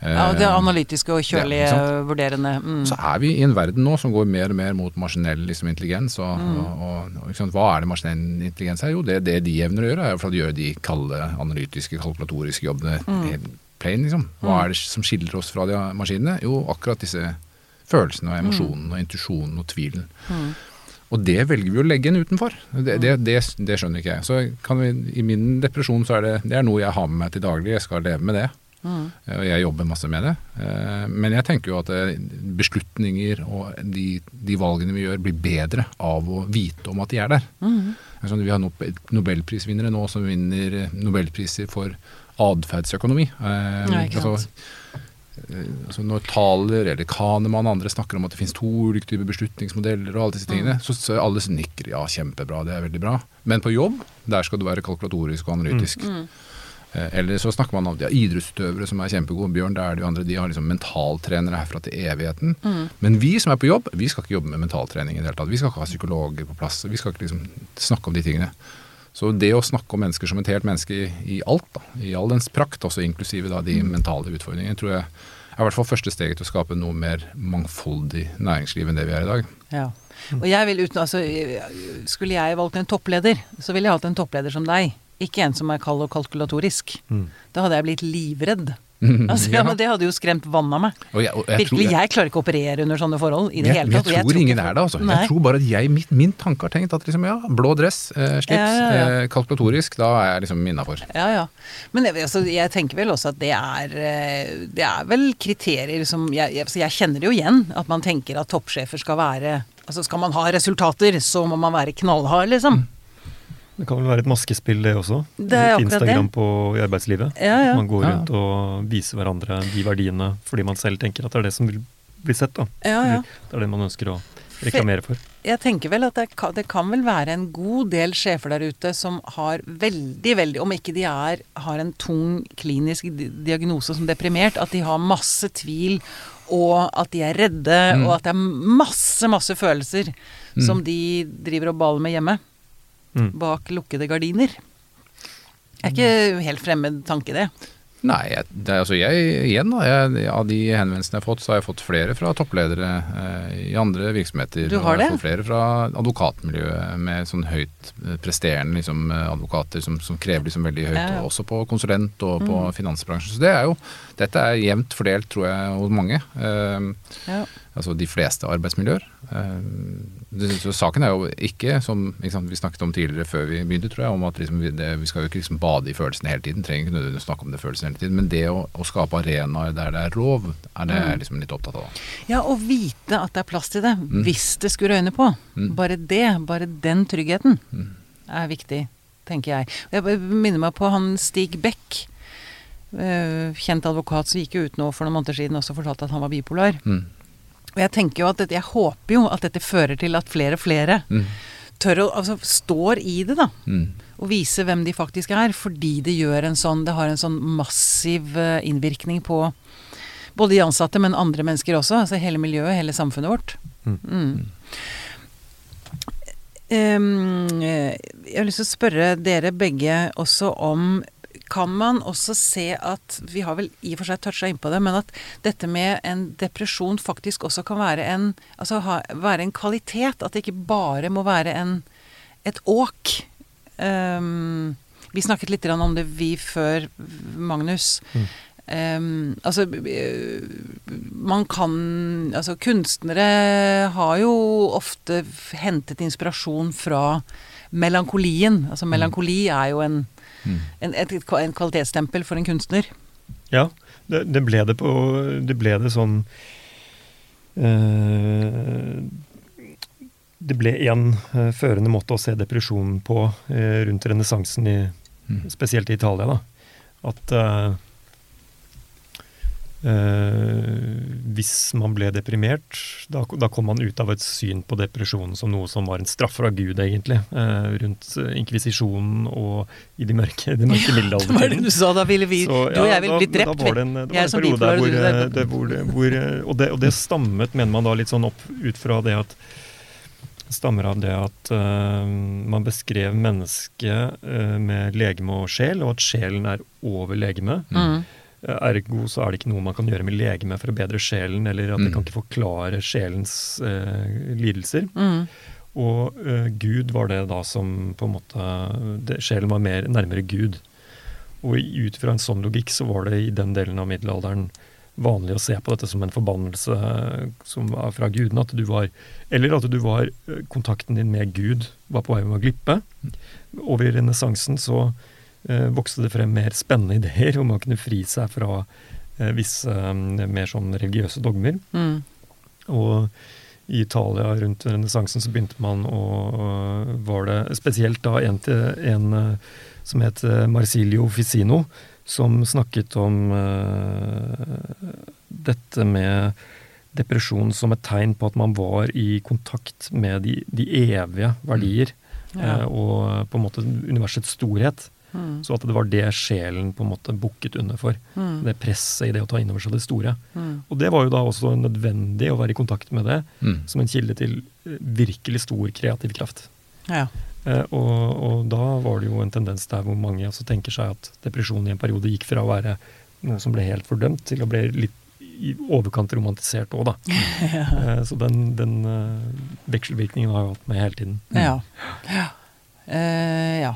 S1: Ja, det
S3: Eh,
S1: analytiske og kjølige,
S3: Ja,
S1: vurderende. Mm.
S3: så er vi i en verden nå som går mer og mer mot maskinell liksom, intelligens. Og,
S1: Mm.
S3: og, og? Hva er det maskinell intelligens er? Jo, det, det de evner å gjøre, er å gjøre de kalde, analytiske, kalkulatoriske jobbene
S1: Mm.
S3: plain. Liksom. Hva er det som skiller oss fra de maskinene? Jo, akkurat disse følelsene og emosjonene og intuisjonen og tvilen.
S1: Mm.
S3: Og det velger vi å legge en utenfor. Det, det, det, det skjønner ikke jeg. Så kan vi, I min depresjon så er det, det er noe jeg har med meg til daglig. Jeg skal leve med det.
S1: Mm.
S3: Og jeg jobber masse med det. Eh, Men jeg tenker jo at eh, beslutninger og de, de valgene vi gjør, blir bedre av å vite om at de er der.
S1: Mm.
S3: Vi har Nobel- nobelprisvinnere nå som vinner nobelpriser for atferdsøkonomi.
S1: Ja, ikke sant.
S3: eh, altså når Thaler eller Kanemann og andre snakker om at det finnes to ulike typer beslutningsmodeller og alle disse tingene, så, så alle nikker ja, kjempebra, det er veldig bra. Men på jobb, der skal du være kalkulatorisk og analytisk.
S1: Mm.
S3: Eh, Eller så snakker man om de idrettsutøvere som er kjempegode. Bjørn det er de andre de har liksom mentaltrenere herfra til evigheten.
S1: Mm.
S3: Men vi som er på jobb, vi skal ikke jobbe med mentaltrening i det hele tatt. Vi skal ikke ha psykologer på plass. Vi skal ikke liksom snakke om de tingene. Så det å snakke om mennesker som et helt menneske i, i alt, da, i all dens prakt, også inklusive da, de mentale utfordringene, tror jeg er i hvert fall første steget til å skape noe mer mangfoldig næringsliv enn det vi er i dag.
S1: Ja. Og jeg vil uten, altså, skulle jeg valgt en toppleder, så ville jeg hatt en toppleder som deg. Ikke en som er kald og kalkulatorisk.
S2: Mm.
S1: Da hadde jeg blitt livredd. Altså, ja,
S3: Ja.
S1: men Det hadde jo skremt vann av meg.
S3: Og jeg, og jeg tror-
S1: Virkelig, jeg klarer ikke å operere under sånne forhold i det
S3: jeg,
S1: hele tatt.
S3: jeg tror ingen er det, altså.
S1: Nei.
S3: Jeg tror bare at jeg, min, min tanke har tenkt at liksom, ja, blå dress, eh, slips. Eh, kalkulatorisk, da er jeg liksom innafor.
S1: Ja, ja. Men jeg, altså, jeg tenker vel også at det er eh, Det er vel kriterier som jeg, jeg, altså, jeg kjenner det jo igjen. At man tenker at toppsjefer skal være Altså skal man ha resultater, så må man være knallhard, liksom.
S2: Det kan vel være et maskespill, det også.
S1: Det er akkurat
S2: Instagram
S1: det.
S2: på, i arbeidslivet.
S1: Ja, ja.
S2: Man går
S3: Ja.
S2: rundt og viser hverandre de verdiene fordi man selv tenker at det er det som vil bli sett. da.
S1: Ja, ja.
S2: Det er det man ønsker å reklamere for.
S1: Jeg tenker vel at det kan, det kan vel være en god del sjefer der ute som har veldig, veldig Om ikke de er, har en tung klinisk diagnose som deprimert, at de har masse tvil, og at de er redde,
S3: Mm.
S1: og at det er masse, masse følelser som de driver og baler med hjemme.
S2: Mm.
S1: Bak lukkede gardiner. Det er ikke helt fremmed tanke, det.
S3: Nei, jeg, det, altså jeg, igjen da, jeg, av de henvendelsene jeg har fått, så har jeg fått flere fra toppledere eh, i andre virksomheter.
S1: Du har
S3: og jeg
S1: det?
S3: fått flere fra advokatmiljøet med sånn høyt eh, presterende liksom, eh, advokater som, som krever liksom veldig høyt,
S1: Ja, ja.
S3: og også på konsulent og på finansbransjen. Så det er jo, dette er jevnt fordelt, tror jeg, hos mange. Eh,
S1: Ja.
S3: altså de fleste arbeidsmiljøer. Eh, det, så saken er jo ikke, som ikke vi snakket om tidligere før vi begynte, tror jeg, om at liksom vi, det, vi skal jo ikke liksom bade i følelsene hele tiden. Trenger ikke nødvendigvis snakke om det følelsene hele tiden. Men det å, å skape arenaer der det er rov, er det jeg liksom litt opptatt av.
S1: Ja, å vite at det er plass til det, hvis det skulle røyne på.
S3: Mm.
S1: Bare det, bare den tryggheten,
S3: Mm.
S1: er viktig, tenker jeg. Jeg minner meg på han Stig Beck, kjent advokat som gikk jo ut nå for noen måneder siden også fortalte at han var bipolar.
S3: Mm.
S1: Og jeg tenker jo at dette, jeg håper jo at dette fører til at flere og flere
S3: Mm.
S1: tør å, altså står i det, da.
S3: Mm.
S1: Og vise hvem de faktisk er, fordi det gjør en sånn Det har en sånn massiv eh, innvirkning på både de ansatte, men andre mennesker også. Altså hele miljøet, hele samfunnet vårt.
S2: Mm.
S1: Mm. Eh, jeg har lyst til å spørre dere begge også om Kan man også se at Vi har vel i og for seg toucha innpå det, men at dette med en depresjon faktisk også kan være en Altså ha, være en kvalitet. At det ikke bare må være en, et åk. Um, vi snakket litt om det vi før, Magnus.
S2: Mm.
S1: Um, altså Man kan Altså kunstnere har jo ofte hentet inspirasjon fra melankolien. Altså melankoli er jo en,
S3: Mm.
S1: en, et, et, en kvalitetsstempel for en kunstner.
S2: Ja, det, det ble det på Det ble det sånn eh, Det ble én eh, førende måte å se depresjon på eh, rundt renessansen,
S3: Mm.
S2: spesielt i Italia. da. At eh, hvis man ble deprimert, da, da kom man ut av et syn på depresjonen som noe som var en straff fra Gud, egentlig. eh, rundt eh, inkvisisjonen og i de mørke, de mørke
S1: Det var det du sa, da ville vi
S2: Så,
S1: Du og jeg ville blitt drept.
S2: Da var det en, det var en periode der hvor, eh, det, hvor, hvor eh, og, det, og det stammet, mener man da, litt sånn opp ut fra det at stammer av det at uh, man beskrev mennesket uh, med legeme og sjel, og at sjelen er over legemet.
S1: Mm.
S2: Ergo så er det ikke noe man kan gjøre med legemet for å bedre sjelen, eller at det
S3: Mm.
S2: kan ikke forklare sjelens eh, lidelser.
S1: Mm.
S2: Og eh, Gud var det da som på en måte det, Sjelen var mer nærmere Gud. Og ut fra en sånn logikk så var det i den delen av middelalderen vanlig å se på dette som en forbannelse eh, som var fra gudene. At du var, eller at du var eh, kontakten din med Gud var på vei med å glippe. Over i renessansen så vokste det frem mer spennende ideer om å kunne fri seg fra eh, visse eh, mer sånn religiøse dogmer.
S1: Mm.
S2: Og i Italia rundt renessansen så begynte man å Var det spesielt da en, til, en eh, som het eh, Marsilio Ficino, som snakket om eh, dette med depresjon som et tegn på at man var i kontakt med de, de evige verdier.
S1: Ja.
S2: eh, og på en måte universets storhet.
S1: Mm.
S2: Så at det var det sjelen på en måte bukket under for.
S1: Mm.
S2: Det presset i det å ta inn over seg det store.
S1: Mm.
S2: Og det var jo da også nødvendig å være i kontakt med det
S3: Mm.
S2: som en kilde til eh, virkelig stor kreativ kraft.
S1: Ja.
S2: Eh, og, og da var det jo en tendens der hvor mange altså tenker seg at depresjon i en periode gikk fra å være noe som ble helt fordømt, til å bli litt i overkant romantisert òg, da. Eh, så den, den uh, vekselvirkningen har jeg hatt med hele tiden.
S1: Ja. Ja. Uh, ja.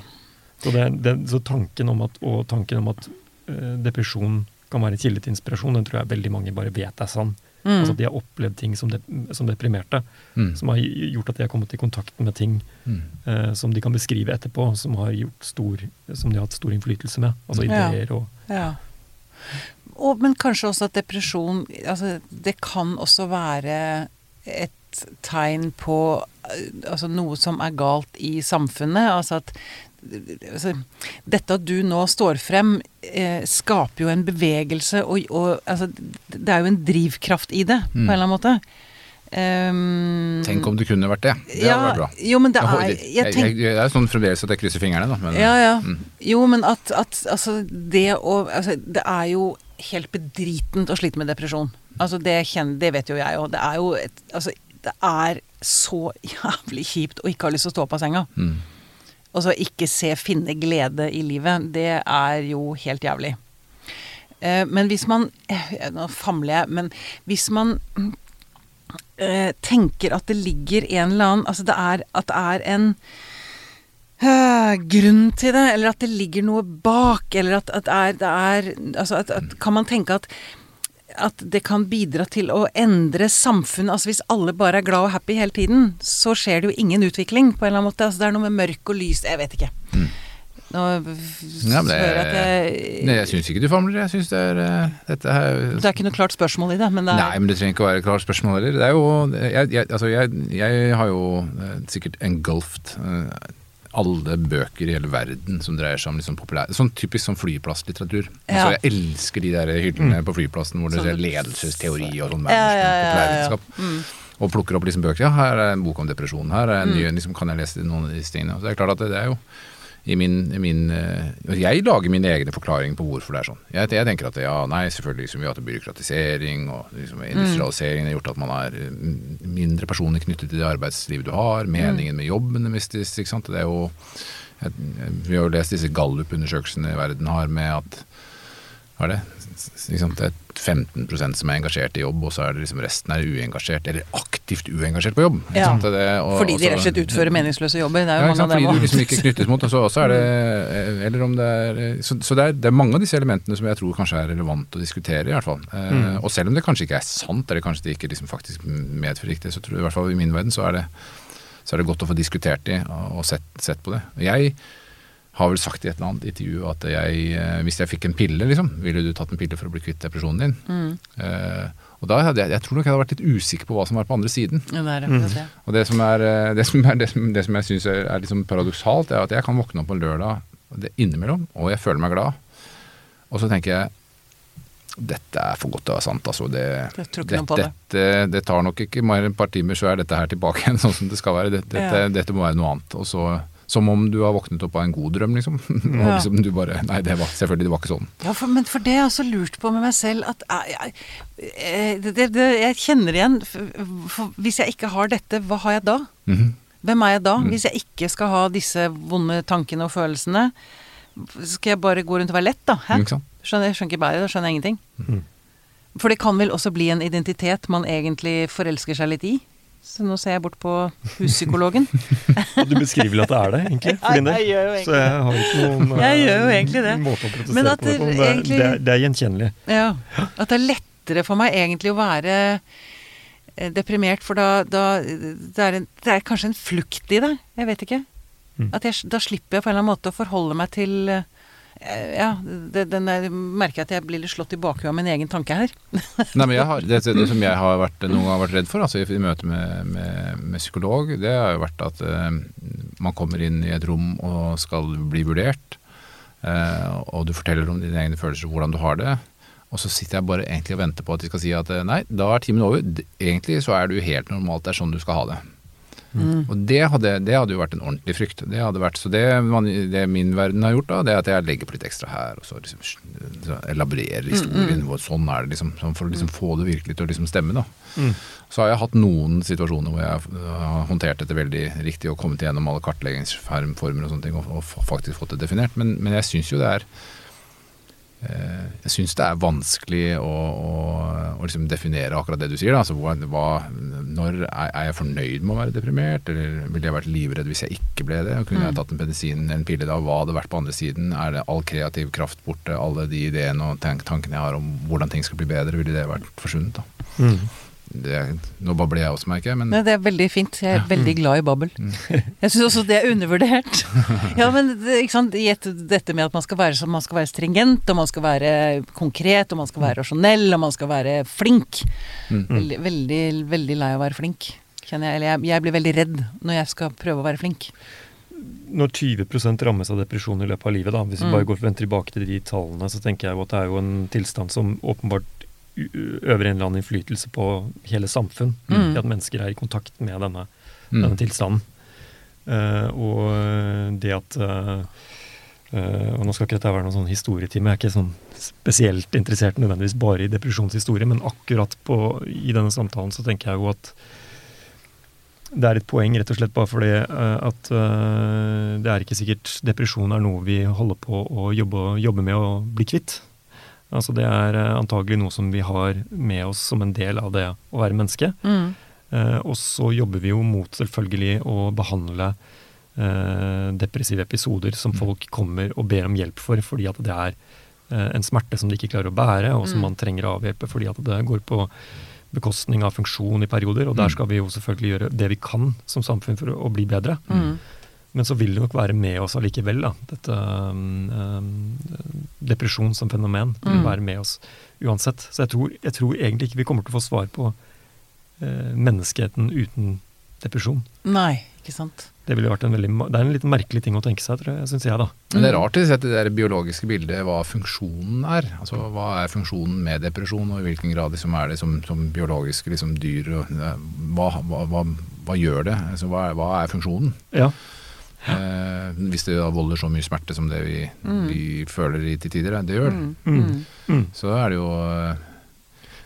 S2: Så, det, det, så tanken om at, og tanken om at eh, depresjon kan være en kilde til inspirasjon, den tror jeg veldig mange bare vet er sann.
S1: Mm.
S2: Altså at de har opplevd ting som, de, som deprimerte,
S3: Mm.
S2: som har gjort at de har kommet i kontakt med ting
S3: Mm.
S2: eh, som de kan beskrive etterpå, som, har gjort stor, som de har hatt stor innflytelse med. Altså
S1: Ja.
S2: ideer og
S1: Ja. Og, men kanskje også at depresjon altså, Det kan også være et tegn på eh, altså, noe som er galt i samfunnet. Altså at Dette at du nå står frem, eh, skaper jo en bevegelse, og, og altså, det er jo en drivkraft i det, på en
S3: Mm.
S1: eller annen måte. Um,
S3: Tenk om det kunne vært det. Det
S1: ja,
S3: hadde vært bra.
S1: Jo, men det er jeg
S3: jeg, jeg, er sånn fremdeles at jeg krysser fingrene, da. Men,
S1: Ja, ja.
S3: Mm.
S1: Jo, men at, at altså, det å altså, Det er jo helt bedritent å slite med depresjon. Altså, det, kjenner, det vet jo jeg òg. Det er jo et Altså, det er så jævlig kjipt å ikke ha lyst til å stå opp av senga.
S3: Mm.
S1: Og så ikke se finne glede i livet. Det er jo helt jævlig. Eh, men hvis man eh, Nå famler jeg, men hvis man eh, tenker at det ligger en eller annen Altså det er, at det er en eh, grunn til det, eller at det ligger noe bak, eller at, at er, det er Altså at, at kan man tenke at at det kan bidra til å endre samfunnet. Altså Hvis alle bare er glad og happy hele tiden, så skjer det jo ingen utvikling på en eller annen måte. Altså Det er noe med mørk og lys Jeg vet ikke.
S3: Mm.
S1: Nå
S3: Ja, det,
S1: jeg at jeg
S3: Nei, jeg syns ikke du famler. Jeg syns det er eh, Dette her
S1: Det er ikke noe klart spørsmål i det, men det er
S3: Nei, men det trenger ikke å være et klart spørsmål heller. Det er jo Jeg, jeg, altså jeg, jeg har jo eh, sikkert engulfed eh, alle bøker i hele verden som dreier seg om liksom populær Sånn typisk sånn flyplasslitteratur.
S1: Ja.
S3: Altså, jeg elsker de der hyllene på flyplassen hvor det
S1: Sånn-
S3: er ledelsesteori og sånn
S1: Ja, ja, ja, ja, ja. Mm.
S3: Og plukker opp liksom bøker. Ja, her er en bok om depresjon. Her er en ny, liksom, kan jeg lese noen av disse tingene. Så det er klart at det, det er jo i min, i min eh, Jeg lager mine egne forklaringer på hvorfor det er sånn. Jeg, jeg tenker at ja, nei, selvfølgelig liksom, vi har hatt byråkratisering og liksom, industrialiseringen har gjort at man er eh, mindre personlig knyttet til det arbeidslivet du har. Meningen med jobben mistes. ikke sant? Det er jo jeg, Vi har jo lest disse gallup-undersøkelsene verden har med at hva er det? Sant? Det er 15 som er engasjert i jobb, og så er det liksom resten er uengasjert, eller aktivt uengasjert på jobb.
S1: Ja?
S3: Det, og-
S1: Fordi de rett og slett utfører meningsløse jobber. Det er jo
S3: ja,
S1: mange av
S3: Fordi du liksom ikke knyttes mot, og så, også er det Eller om det er Så, så det, er, det er mange av disse elementene som jeg tror kanskje er relevant å diskutere, i hvert fall. Eh, Og selv om det kanskje ikke er sant, eller kanskje det ikke liksom faktisk medfører riktig, så tror jeg i hvert fall i min verden så er det, så er det godt å få diskutert de og sett, sett på det. Jeg har vel sagt i et eller annet intervju at jeg, eh, hvis jeg fikk en pille, liksom, ville du tatt en pille for å bli kvitt depresjonen din?
S1: Mm.
S3: Eh, og da hadde jeg, jeg tror nok jeg hadde vært litt usikker på hva som var på andre siden.
S1: Ja, det.
S3: Og det som, er, det som, er, det som, det som jeg syns er, er liksom paradoksalt, er at jeg kan våkne opp på lørdag det innimellom, og jeg føler meg glad. Og så tenker jeg dette er for godt til å være sant. Altså, det,
S1: det.
S3: dette, det tar nok ikke mer enn et par timer, så er dette her tilbake igjen sånn som det skal være. Dette, dette,
S1: Ja.
S3: dette må være noe annet. Og så, som om du har våknet opp av en god drøm, liksom. Og liksom du bare Nei, det var selvfølgelig det var ikke sånn.
S1: Ja, for, men for det har jeg også lurt på med meg selv at jeg, jeg, eh, det, det, jeg kjenner igjen Hvis jeg ikke har dette, hva har jeg da?
S3: Mhm.
S1: Hvem er jeg
S3: Mm.
S1: da? Hvis jeg ikke skal ha disse vonde tankene og følelsene, skal jeg bare gå rundt og være lett, da? Hæ? Skjønner, jeg skjønner ikke bæret, da skjønner jeg ingenting.
S2: Mhm.
S1: For det kan vel også bli en identitet man egentlig forelsker seg litt i? Så nå ser jeg bort på huspsykologen.
S2: Og du beskriver vel at det er det, egentlig? For din del. Så jeg har ikke noen
S1: Jeg gjør jo det.
S2: måte å protestere
S1: Men at
S2: på. det på,
S1: det
S2: men Det, er-
S1: egentlig-
S2: det, er- det er gjenkjennelig.
S1: Ja. At det er lettere for meg egentlig å være eh, deprimert, for da, da det, er en, det er kanskje en flukt i det. Jeg vet ikke.
S2: Mm.
S1: At jeg, da slipper jeg på en eller annen måte å forholde meg til eh, Ja, det, den er, merker jeg at jeg blir litt slått i bakhuet av min egen tanke her.
S3: Nei, men har, det, det som jeg har vært, noen gang vært redd for altså i, i møte med, med, med psykolog, det har jo vært at eh, man kommer inn i et rom og skal bli vurdert, eh, og du forteller om dine egne følelser og hvordan du har det. Og så sitter jeg bare egentlig og venter på at de skal si at eh, nei, da er timen over. Egentlig så er du helt normalt, det er sånn du skal ha det.
S1: Mm.
S3: Og det hadde, det hadde jo vært en ordentlig frykt. Det hadde vært, så det, man, det min verden har gjort, da, det er at jeg legger på litt ekstra her, og så liksom så elaborerer historien. Mm. Sånn er det liksom, sånn for å liksom få det virkelig til å liksom stemme. da.
S2: Mm.
S3: Så har jeg hatt noen situasjoner hvor jeg har håndtert dette veldig riktig og kommet igjennom alle kartleggingsformer og sånne ting, og, og faktisk fått det definert. Men, men jeg syns jo det er jeg syns det er vanskelig å, å, å liksom definere akkurat det du sier. Altså, hva, når er, er jeg fornøyd med å være deprimert, eller ville jeg vært livredd hvis jeg ikke ble det? Kunne jeg tatt en medisin eller en pille da, hva hadde vært på andre siden? Er det all kreativ kraft borte? Alle de ideene og tankene jeg har om hvordan ting skal bli bedre, ville det vært forsvunnet? da?
S2: Mm.
S3: Det, nå babler jeg også, merker jeg, men
S1: Nei, det er veldig fint. Jeg er veldig glad i babbel. Jeg syns også det er undervurdert. Ja, men det, ikke sant, dette med at man skal, være, man skal være stringent, og man skal være konkret, og man skal være rasjonell, og man skal være flink.
S3: Mm.
S1: Veldig, veldig, veldig lei av å være flink. Kjenner jeg, eller jeg, jeg blir veldig redd når jeg skal prøve å være flink.
S2: Når 20 rammes av depresjon i løpet av livet, da, hvis vi
S1: Mm.
S2: bare går venter tilbake til de tallene, så tenker jeg jo at det er jo en tilstand som åpenbart øver en eller annen innflytelse på hele samfunn.
S1: Mm.
S2: At mennesker er i kontakt med denne,
S3: Mm.
S2: denne tilstanden. Uh, og det at uh, uh, Og nå skal ikke dette være noen sånn historietime, jeg er ikke sånn spesielt interessert nødvendigvis bare i depresjonshistorie, men akkurat på, i denne samtalen så tenker jeg jo at det er et poeng rett og slett bare fordi eh, at eh, det er ikke sikkert depresjon er noe vi holder på å jobbe, jobbe med å bli kvitt. Altså Det er eh, antagelig noe som vi har med oss som en del av det å være menneske.
S1: Mm.
S2: Eh, og så jobber vi jo mot selvfølgelig å behandle eh, depressive episoder som
S3: Mm.
S2: folk kommer og ber om hjelp for, fordi at det er eh, en smerte som de ikke klarer å bære, og som
S1: Mm.
S2: man trenger å avhjelpe fordi at det går på bekostning av funksjon i perioder. Og der
S3: Mm.
S2: skal vi jo selvfølgelig gjøre det vi kan som samfunn for å, å bli bedre.
S1: Mm.
S2: Men så vil det nok være med oss allikevel, da. Dette um, um, depresjon som fenomen vil
S1: Mm.
S2: være med oss uansett. Så jeg tror, jeg tror egentlig ikke vi kommer til å få svar på uh, menneskeheten uten depresjon.
S1: Nei, ikke sant.
S2: Det ville vært en veldig, det er en litt merkelig ting å tenke seg, tror jeg, syns jeg, da.
S3: Men det er
S1: Mm.
S3: rart å se det der biologiske bildet hva funksjonen er. Altså Hva er funksjonen med depresjon, og i hvilken grad liksom, er det som, som biologiske liksom, dyr og, eh, hva, hva, hva, hva gjør det? Altså, hva, er, hva er funksjonen?
S2: Ja.
S3: Eh, hvis det da volder så mye smerte som det vi,
S1: Mm.
S3: vi føler i til tider, det gjør det.
S1: Mm.
S2: Mm.
S1: Mm.
S2: Mm.
S3: Så er det jo eh,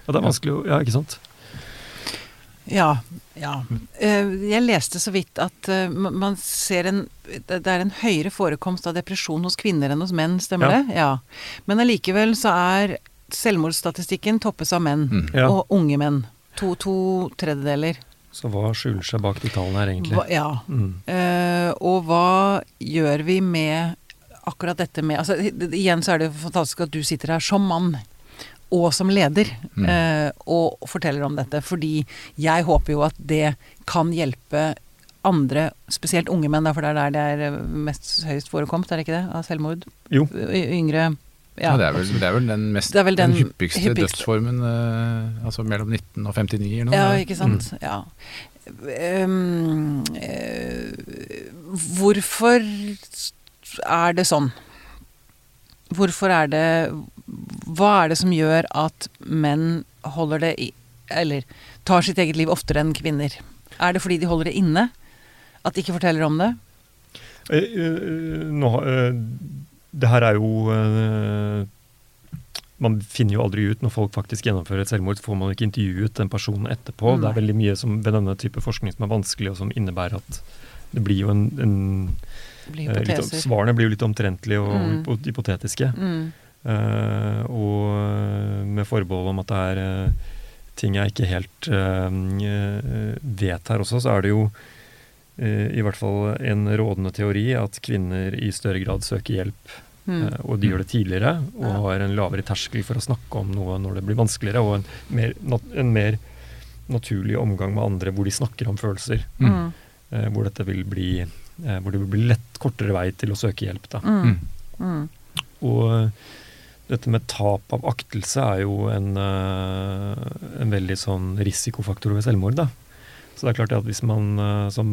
S2: ja, det er vanskelig å Ja, ikke sant?
S1: Ja. ja. Eh, Jeg leste så vidt at eh, man ser en Det er en høyere forekomst av depresjon hos kvinner enn hos menn, stemmer
S2: Ja.
S1: det? Ja. Men allikevel så er selvmordsstatistikken toppes av menn.
S3: mm.
S2: Ja.
S1: Og unge menn. To, to tredjedeler.
S2: Så hva skjuler seg bak de tallene her, egentlig?
S1: Hva, ja.
S2: Mm.
S1: Uh, og hva gjør vi med akkurat dette med altså, Igjen så er det jo fantastisk at du sitter her som mann. Og som leder,
S3: Mm.
S1: eh, og forteller om dette. Fordi jeg håper jo at det kan hjelpe andre, spesielt unge menn, for det er der det er mest høyest forekomst, er det ikke det? Av selvmord?
S2: Jo.
S1: Yngre
S3: Ja.
S1: Ja.
S3: det, er vel, det er vel den, mest,
S1: er vel
S3: den,
S1: den
S3: hyppigste,
S1: hyppigste.
S3: dødsformen, eh, altså mellom 19 og 59 eller noe.
S1: Ja, ikke sant. Ja. Um, uh, hvorfor er det sånn? Hvorfor er det Hva er det som gjør at menn holder det i Eller tar sitt eget liv oftere enn kvinner? Er det fordi de holder det inne? At de ikke forteller om det?
S2: Eh, eh, nå, eh, det her er jo eh, Man finner jo aldri ut når folk faktisk gjennomfører et selvmord, får man ikke intervjuet den personen etterpå. Det er veldig mye som, ved denne type forskning som er vanskelig, og som innebærer at det blir jo en, en
S1: blir
S2: eh, litt. Svarene blir jo litt omtrentlige og
S1: Mm.
S2: hypo- hypotetiske.
S1: Mm.
S2: Eh, og eh, med forbehold om at det er eh, ting jeg ikke helt vet her også, så er det jo i hvert fall en rådende teori at kvinner i større grad søker hjelp,
S1: Mm.
S2: eh, og de gjør det tidligere, og
S1: Ja.
S2: har en lavere terskel for å snakke om noe når det blir vanskeligere, og en mer, nat en mer naturlig omgang med andre hvor de snakker om følelser.
S1: Mm.
S2: eh, hvor dette vil bli eh, hvor det vil bli lett kortere vei til å søke hjelp. da.
S1: Mm. Mm.
S2: Og eh, dette med tap av aktelse er jo en, eh, en veldig sånn risikofaktor ved selvmord. da. Så det er klart at hvis man eh, som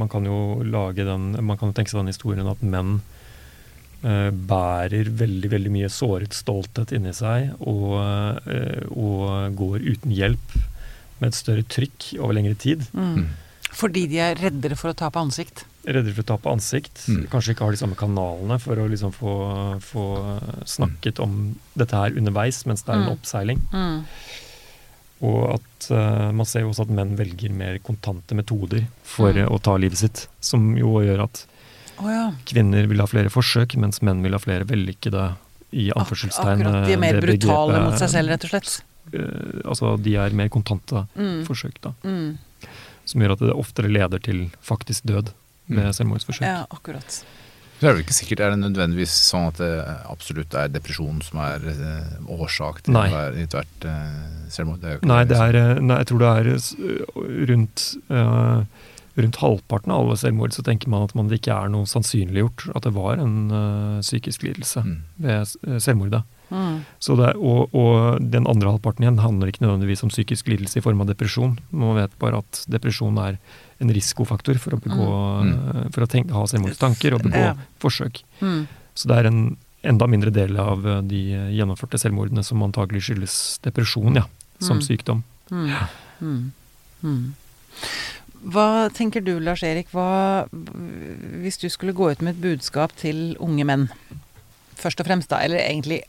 S2: Man kan jo lage den Man kan jo tenke seg den historien at menn uh, bærer veldig veldig mye såret stolthet inni seg og, uh, og går uten hjelp med et større trykk over lengre tid.
S1: Mm.
S3: Mm.
S1: Fordi de er reddere for å tape ansikt.
S2: Reddere for å tape ansikt.
S3: Mm.
S2: Kanskje ikke har de samme kanalene for å liksom få, få snakket om dette her underveis mens det er en
S1: Mm.
S2: oppseiling.
S1: Mm.
S2: Og at uh, man ser jo også at menn velger mer kontante metoder for
S1: Mm.
S2: eh, å ta livet sitt. Som jo gjør at
S1: oh, ja.
S2: kvinner vil ha flere forsøk, mens menn vil ha flere vellykkede i
S1: Ak
S2: anførselstegn.
S1: akkurat. De er
S2: eh,
S1: mer brutale
S2: begrepet-
S1: mot seg selv, rett og slett.
S2: Uh, altså de er mer kontante
S1: Mm.
S2: forsøk, da.
S1: Mm.
S2: Som gjør at det oftere leder til faktisk død ved
S3: Mm.
S2: selvmordsforsøk.
S1: Ja, akkurat.
S3: Så er det vel ikke sikkert er det nødvendigvis sånn at det absolutt er depresjon som er eh, årsak til
S2: Nei.
S3: hver- i ethvert eh, selvmord. Det er jo
S2: Nei,
S3: det,
S2: det er, eh, nei, jeg tror det er rundt, uh, rundt halvparten av alle selvmord så tenker man at man det ikke er noe sannsynliggjort at det var en uh, psykisk lidelse
S3: Mm.
S2: ved selvmordet.
S1: Mm.
S2: Så det, er- og, og den andre halvparten igjen handler ikke nødvendigvis om psykisk lidelse i form av depresjon. Man vet bare at depresjon er en risikofaktor for å, begå,
S3: Mm.
S2: eh, for å tenke, ha selvmordstanker og begå
S1: Ja.
S2: forsøk.
S1: Mm.
S2: Så det er en enda mindre del av eh, de gjennomførte selvmordene som antagelig skyldes depresjon, ja, som
S1: Mm.
S2: sykdom.
S1: Mm. Mm. Mm. Hva tenker du, Lars Erik, hva, hvis du skulle gå ut med et budskap til unge menn, først og fremst da, eller egentlig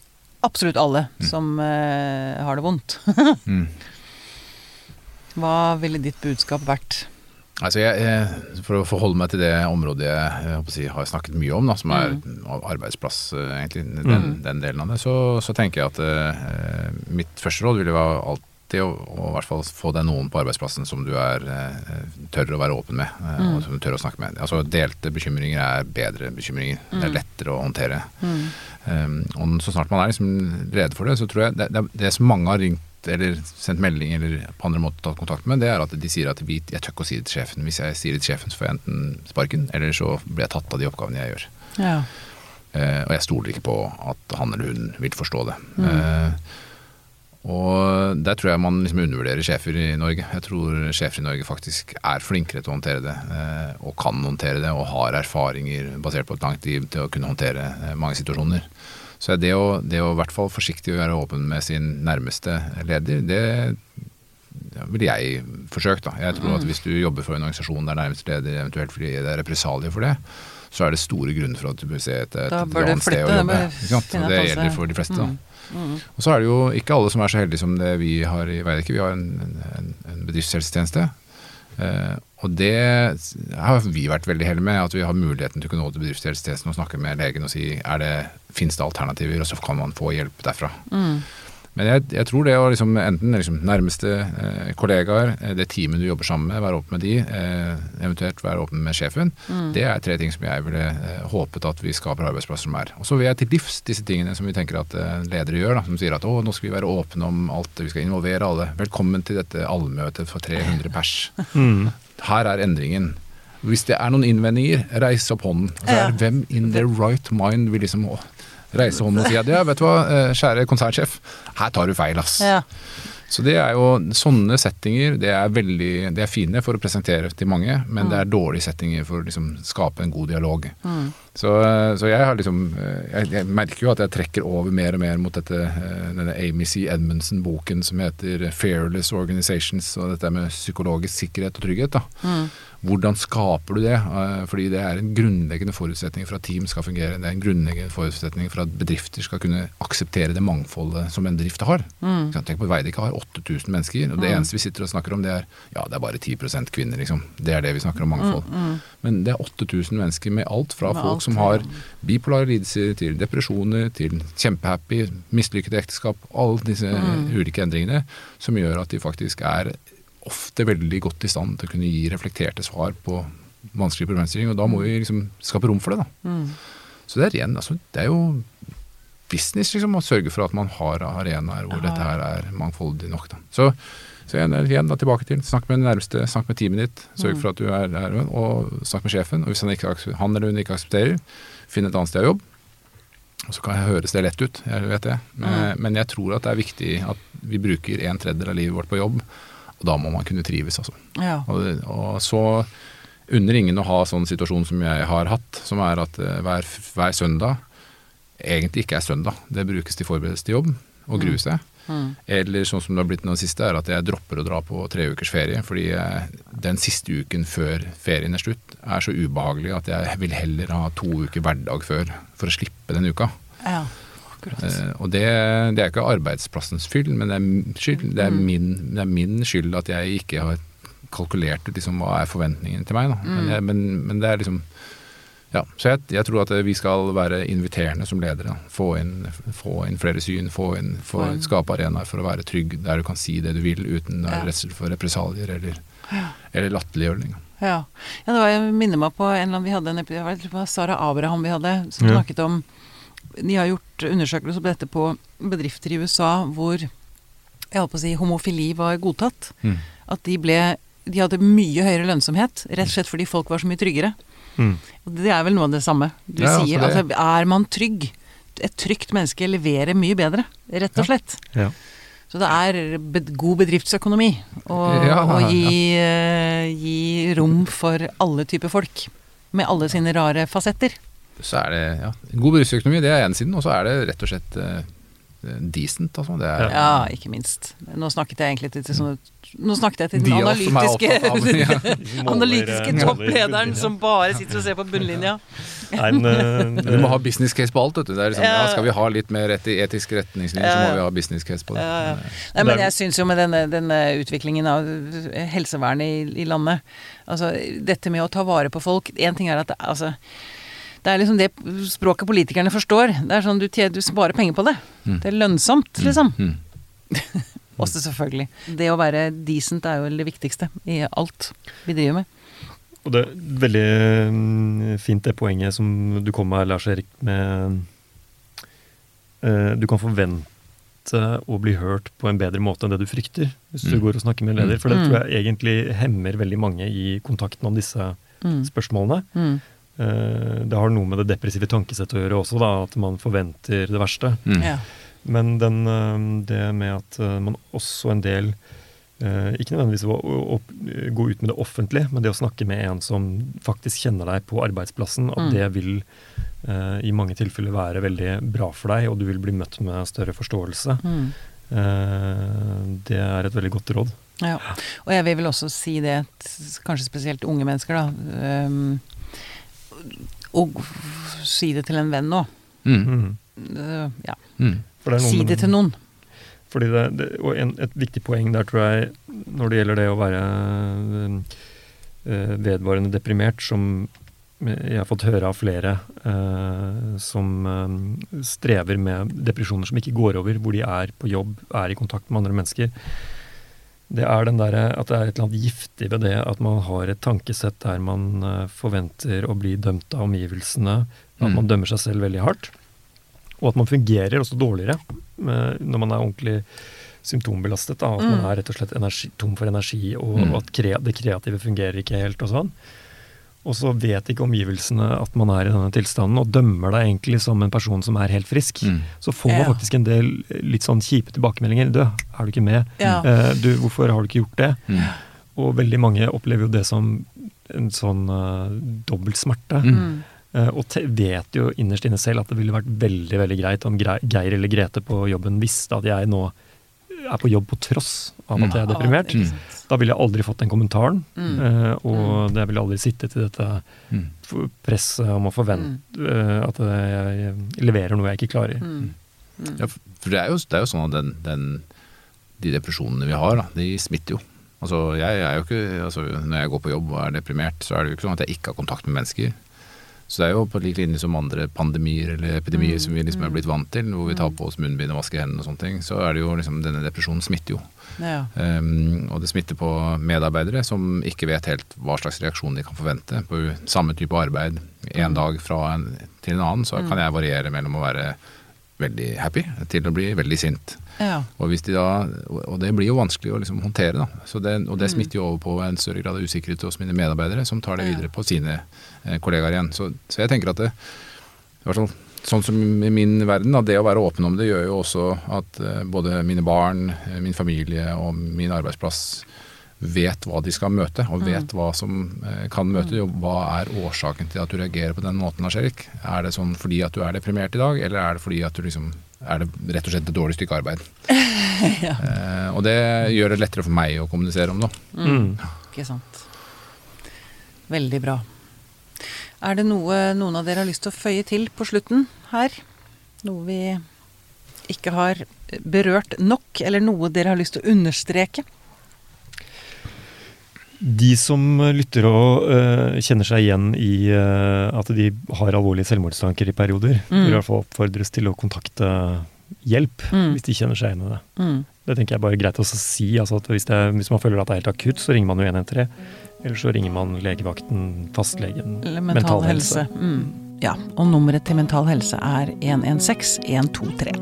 S1: absolutt alle
S3: Mm.
S1: som uh, har det vondt,
S3: Mm.
S1: hva ville ditt budskap vært?
S3: Altså jeg, jeg, For å forholde meg til det området jeg, jeg si, har snakket mye om, da, som er arbeidsplass, eh, egentlig, den, den delen av det, så, så tenker jeg at eh, mitt første råd ville være alltid å, å i hvert fall få deg noen på arbeidsplassen som du er eh, tør å være åpen med, eh, og som du tør å snakke med. Altså Delte bekymringer er bedre bekymringer. Det er lettere å håndtere. Um, og så snart man er liksom rede for det, så tror jeg det, det, det som mange har ringt eller sendt melding eller på andre måter tatt kontakt med, det er at de sier at vi, jeg tør ikke å si det til sjefen. Hvis jeg sier det til sjefen, så får jeg enten sparken, eller så blir jeg tatt av de oppgavene jeg gjør.
S1: Ja.
S3: Eh, og jeg stoler ikke på at han eller hun vil forstå det. Eh, og der tror jeg man liksom undervurderer sjefer i Norge. Jeg tror sjefer i Norge faktisk er flinkere til å håndtere det, eh, og kan håndtere det, og har erfaringer basert på et langt liv til å kunne håndtere eh, mange situasjoner. Så det å, det å i hvert fall forsiktig være åpen med sin nærmeste leder, det ja, ville jeg forsøkt. da. Jeg tror at Hvis du jobber for en organisasjon der nærmeste leder eventuelt fordi det er represalier for det, så er det store grunner for at du bør se etter et
S1: Da
S3: annet sted å jobbe. Det gjelder for de fleste. da.
S1: Mm.
S3: Og så er det jo ikke alle som er så heldige som det vi har i Veidekke. Vi har en, en, en bedriftshelsetjeneste. Eh, og det har vi vært veldig heldige med, at vi har muligheten til å kunne gå til bedriftshelsetjenesten og snakke med legen og si er det, fins det alternativer, og så kan man få hjelp derfra.
S1: Mm.
S3: Men jeg, jeg tror det å liksom, enten liksom nærmeste eh, kollegaer, eh, det teamet du jobber sammen med, være åpen med de, eh, eventuelt være åpen med sjefen,
S1: Mm.
S3: det er tre ting som jeg ville eh, håpet at vi skaper arbeidsplasser som er. Og så vil jeg til livs disse tingene som vi tenker at eh, ledere gjør, da, som sier at å, nå skal vi være åpne om alt, vi skal involvere alle. Velkommen til dette allmøtet for 300 pers.
S2: Mm.
S3: Her er endringen. Hvis det er noen innvendinger, reis opp hånden. Altså,
S1: Ja.
S3: Hvem in their right mind vil liksom å, reise hånden og si at ja, vet du hva, eh, kjære konsertsjef, her tar du feil, ass.
S1: Ja.
S3: Så det er jo sånne settinger, det er veldig Det er fine for å presentere til mange, men det er dårlige settinger for å liksom skape en god dialog.
S1: Mm.
S3: Så, så jeg har liksom eh, jeg, jeg merker jo at jeg trekker over mer og mer mot dette, eh, denne Amy C. Edmundsen-boken som heter 'Fearless Organizations', og dette med psykologisk sikkerhet og trygghet. da.
S1: Mm.
S3: Hvordan skaper du det? Eh, Fordi det er en grunnleggende forutsetning for at team skal fungere. Det er en grunnleggende forutsetning for at bedrifter skal kunne akseptere det mangfoldet som en bedrift har.
S1: Mm.
S3: Tenk på Veidekke har 8000 mennesker, og det eneste vi sitter og snakker om, det er ja, det er bare 10% kvinner, liksom. Det er det vi snakker om mangfold. Men det er 8000 mennesker med alt fra
S1: Mm, Med
S3: folk
S1: alt,
S3: som har bipolare lidelser, til depresjoner, til kjempehappy, mislykkede ekteskap. Alle disse
S1: Mm.
S3: ulike endringene som gjør at de faktisk er ofte veldig godt i stand til å kunne gi reflekterte svar på vanskelige problemstillinger. Og da må vi liksom skape rom for det, da.
S1: Mm.
S3: Så det er ren, altså, det er jo business liksom, å sørge for at man har arenaer hvor
S1: Aha.
S3: dette her er mangfoldig nok. Da. Så, så igjen, igjen da, tilbake til snakk med den nærmeste, snakk med teamet ditt. Sørg for at du er der, og snakk med sjefen. Og hvis han, ikke, han eller hun ikke aksepterer, finn et annet sted å jobbe. Og så kan jeg høres det lett ut, jeg vet det. Men, men jeg tror at det er viktig at vi bruker en tredjedel av livet vårt på jobb. Og da må man kunne trives, altså.
S1: Ja.
S3: Og, og så unner ingen å ha sånn situasjon som jeg har hatt, som er at eh, hver, hver søndag egentlig ikke er søndag. Det brukes til forberedelse til jobb og grue seg.
S1: Mm.
S3: Eller sånn som det har blitt nå siste, er at jeg dropper å dra på tre ukers ferie. Fordi den siste uken før ferien er slutt, er så ubehagelig at jeg vil heller ha to uker hverdag før for å slippe den uka.
S1: ja.
S3: Eh, og det, det er ikke arbeidsplassens skyld, men det er, skyld, det, er min, det er min skyld at jeg ikke har kalkulert ut liksom, hva er forventningen til meg. Da. Men, jeg, men, men det er liksom ja, Så jeg, jeg tror at vi skal være inviterende som ledere. Få, inn, få inn flere syn, få inn, få,
S1: Få inn-
S3: skape arenaer for å være trygg, der du kan si det du vil uten
S1: Ja.
S3: redsel for represalier eller, eller latterliggjøring.
S1: Ja. ja, det var, jeg minner meg på en eller annen vi hadde en episode, det var Sara Abraham vi hadde, som
S2: Ja.
S1: snakket om De har gjort undersøkelser på dette på bedrifter i USA hvor jeg holdt på å si homofili var godtatt.
S3: Mm.
S1: At de ble De hadde mye høyere lønnsomhet, rett og slett fordi folk var så mye tryggere.
S2: Mm.
S1: Det er vel noe av det samme du
S3: Ja,
S1: sier.
S3: altså
S1: Altså, er man trygg? Et trygt menneske leverer mye bedre, rett og slett.
S2: Ja.
S1: Så det er god bedriftsøkonomi å
S3: Ja,
S1: å
S3: ja,
S1: gi, eh, gi rom for alle typer folk. Med alle sine rare fasetter.
S3: Så er det ja, god bedriftsøkonomi, det er ene siden, og så er det rett og slett eh, decent, altså. Det er
S1: Ja, ikke minst. Nå snakket jeg egentlig til, til sånne Nå snakket jeg til den analytiske,
S3: av- ja.
S1: analytiske topplederen som bare sitter og ser på bunnlinja.
S2: Eh,
S3: Du må ha business case på alt, vet du. Det er liksom,
S1: Ja.
S3: skal vi ha litt mer eti etiske retningslinjer, så må vi ha business case på det.
S1: Ja, ja. Nei, men jeg syns jo med denne, denne utviklingen av helsevernet i, i landet Altså dette med å ta vare på folk Én ting er at altså det er liksom det språket politikerne forstår. Det er sånn du, du sparer penger på det.
S3: Mm.
S1: Det er lønnsomt, liksom.
S3: Mm.
S1: Også selvfølgelig. Det å være decent er jo det viktigste i alt vi driver med.
S2: Og det er veldig mm, fint det poenget som du kom med, Lars Erik, med eh, Du kan forvente å bli hørt på en bedre måte enn det du frykter, hvis du
S3: Mm.
S2: går og snakker med en leder. For det
S1: Mm.
S2: tror jeg egentlig hemmer veldig mange i kontakten om disse
S1: Mm.
S2: spørsmålene.
S1: Mm.
S2: Eh, det har noe med det depressive tankesettet å gjøre også, da, at man forventer det verste.
S3: Mm.
S1: Ja.
S2: Men den, eh, det med at eh, man også en del eh, Ikke nødvendigvis å, å, å gå ut med det offentlige, men det å snakke med en som faktisk kjenner deg på arbeidsplassen, at
S1: Mm.
S2: det vil eh, i mange tilfeller være veldig bra for deg, og du vil bli møtt med større forståelse.
S1: Mm.
S2: Eh, det er et veldig godt råd.
S1: Ja. Og jeg vil vel også si det, kanskje spesielt unge mennesker, da. Og si det til en venn nå.
S3: Mm.
S2: Mm.
S1: Uh, ja.
S3: Mm.
S2: Det
S1: Si det til noen.
S2: Fordi det, det, og en, et viktig poeng der, tror jeg, når det gjelder det å være øh, vedvarende deprimert, som jeg har fått høre av flere øh, som øh, strever med depresjoner som ikke går over, hvor de er på jobb, er i kontakt med andre mennesker. Det er den der, at det er et eller annet giftig ved det at man har et tankesett der man eh, forventer å bli dømt av omgivelsene, at
S3: Mm.
S2: man dømmer seg selv veldig hardt. Og at man fungerer også dårligere eh, når man er ordentlig symptombelastet. Da, at man
S1: Mm.
S2: er rett og slett energi, tom for energi, og,
S3: Mm.
S2: og at kre, det kreative fungerer ikke helt og sånn. Og så vet ikke omgivelsene at man er i denne tilstanden, og dømmer deg egentlig som en person som er helt frisk.
S3: Mm.
S2: Så får man
S1: Ja.
S2: faktisk en del litt sånn kjipe tilbakemeldinger. Du, er du ikke med?
S1: Ja.
S2: Eh, du, hvorfor har du ikke gjort det?
S3: Mm.
S2: Og veldig mange opplever jo det som en sånn uh, dobbelt smerte.
S3: Mm.
S2: Eh, og te vet jo innerst inne selv at det ville vært veldig veldig greit om Geir eller Grete på jobben visste at jeg nå er på jobb på tross av at jeg er deprimert.
S1: Mm.
S2: Da ville jeg aldri fått den kommentaren.
S1: Mm.
S2: eh, og jeg ville aldri sittet i dette
S3: Mm.
S2: presset om å forvente eh, at jeg leverer noe jeg ikke klarer.
S1: Mm. Mm.
S3: Ja, for det er jo, det er jo sånn at den, den, de depresjonene vi har, da, de smitter jo. Altså, jeg er jo ikke, altså, når jeg går på jobb og er deprimert, så er det jo ikke sånn at jeg ikke har kontakt med mennesker. Så det er jo på lik linje som andre pandemier eller epidemier
S1: Mm,
S3: som vi liksom er
S1: mm.
S3: blitt vant til, hvor vi tar
S1: Mm.
S3: på oss munnbind og vasker hendene og sånne ting, så er det jo liksom denne depresjonen smitter jo.
S1: Ja.
S3: Um, og det smitter på medarbeidere som ikke vet helt hva slags reaksjon de kan forvente på samme type arbeid en
S1: Mm.
S3: dag fra en til en annen. Så kan jeg variere mellom å være veldig happy til å bli veldig sint.
S1: Ja.
S3: Og, hvis de da, og det blir jo vanskelig å liksom håndtere, det, og det
S1: Mm.
S3: smitter jo over på en større grad av usikkerhet hos mine medarbeidere, som tar det videre på sine eh, kollegaer igjen. Så, så jeg tenker at det, i hvert fall sånn som i min verden, da, det å være åpen om det gjør jo også at eh, både mine barn, eh, min familie og min arbeidsplass vet hva de skal møte, og vet
S1: Mm.
S3: hva som kan møte dem. Hva er årsaken til at du reagerer på den måten, Lars Erik? Er det sånn fordi at du er deprimert i dag, eller er det fordi at du liksom er det rett og slett et dårlig stykke arbeid?
S1: ja.
S3: Eh, og det gjør det lettere for meg å kommunisere om det.
S1: Mm. Ikke sant. Veldig bra. Er det noe noen av dere har lyst til å føye til på slutten her? Noe vi ikke har berørt nok, eller noe dere har lyst til å understreke?
S2: De som lytter og uh, kjenner seg igjen i uh, at de har alvorlige selvmordstanker i perioder,
S1: Mm.
S2: bør i hvert fall oppfordres til å kontakte hjelp
S1: Mm.
S2: hvis de kjenner seg igjen i det.
S1: Mm.
S2: Det tenker jeg bare er greit å si. Altså at hvis, det, hvis man føler at det er helt akutt, så ringer man jo 113. Eller så ringer man legevakten, fastlegen,
S1: Mental, mental, helse. Mm. Ja, og nummeret til Mental Helse er 116 123.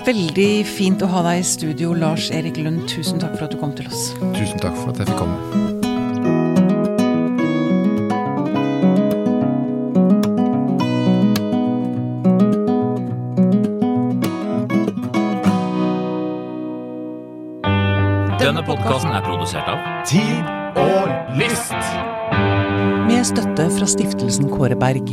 S1: Veldig fint å ha deg i studio, Lars Erik Lund. Tusen takk for at du kom til oss.
S3: Tusen takk for at jeg fikk komme.
S4: Denne podkasten er produsert av
S5: Tid og lyst.
S1: Med støtte fra stiftelsen Kåre Berg.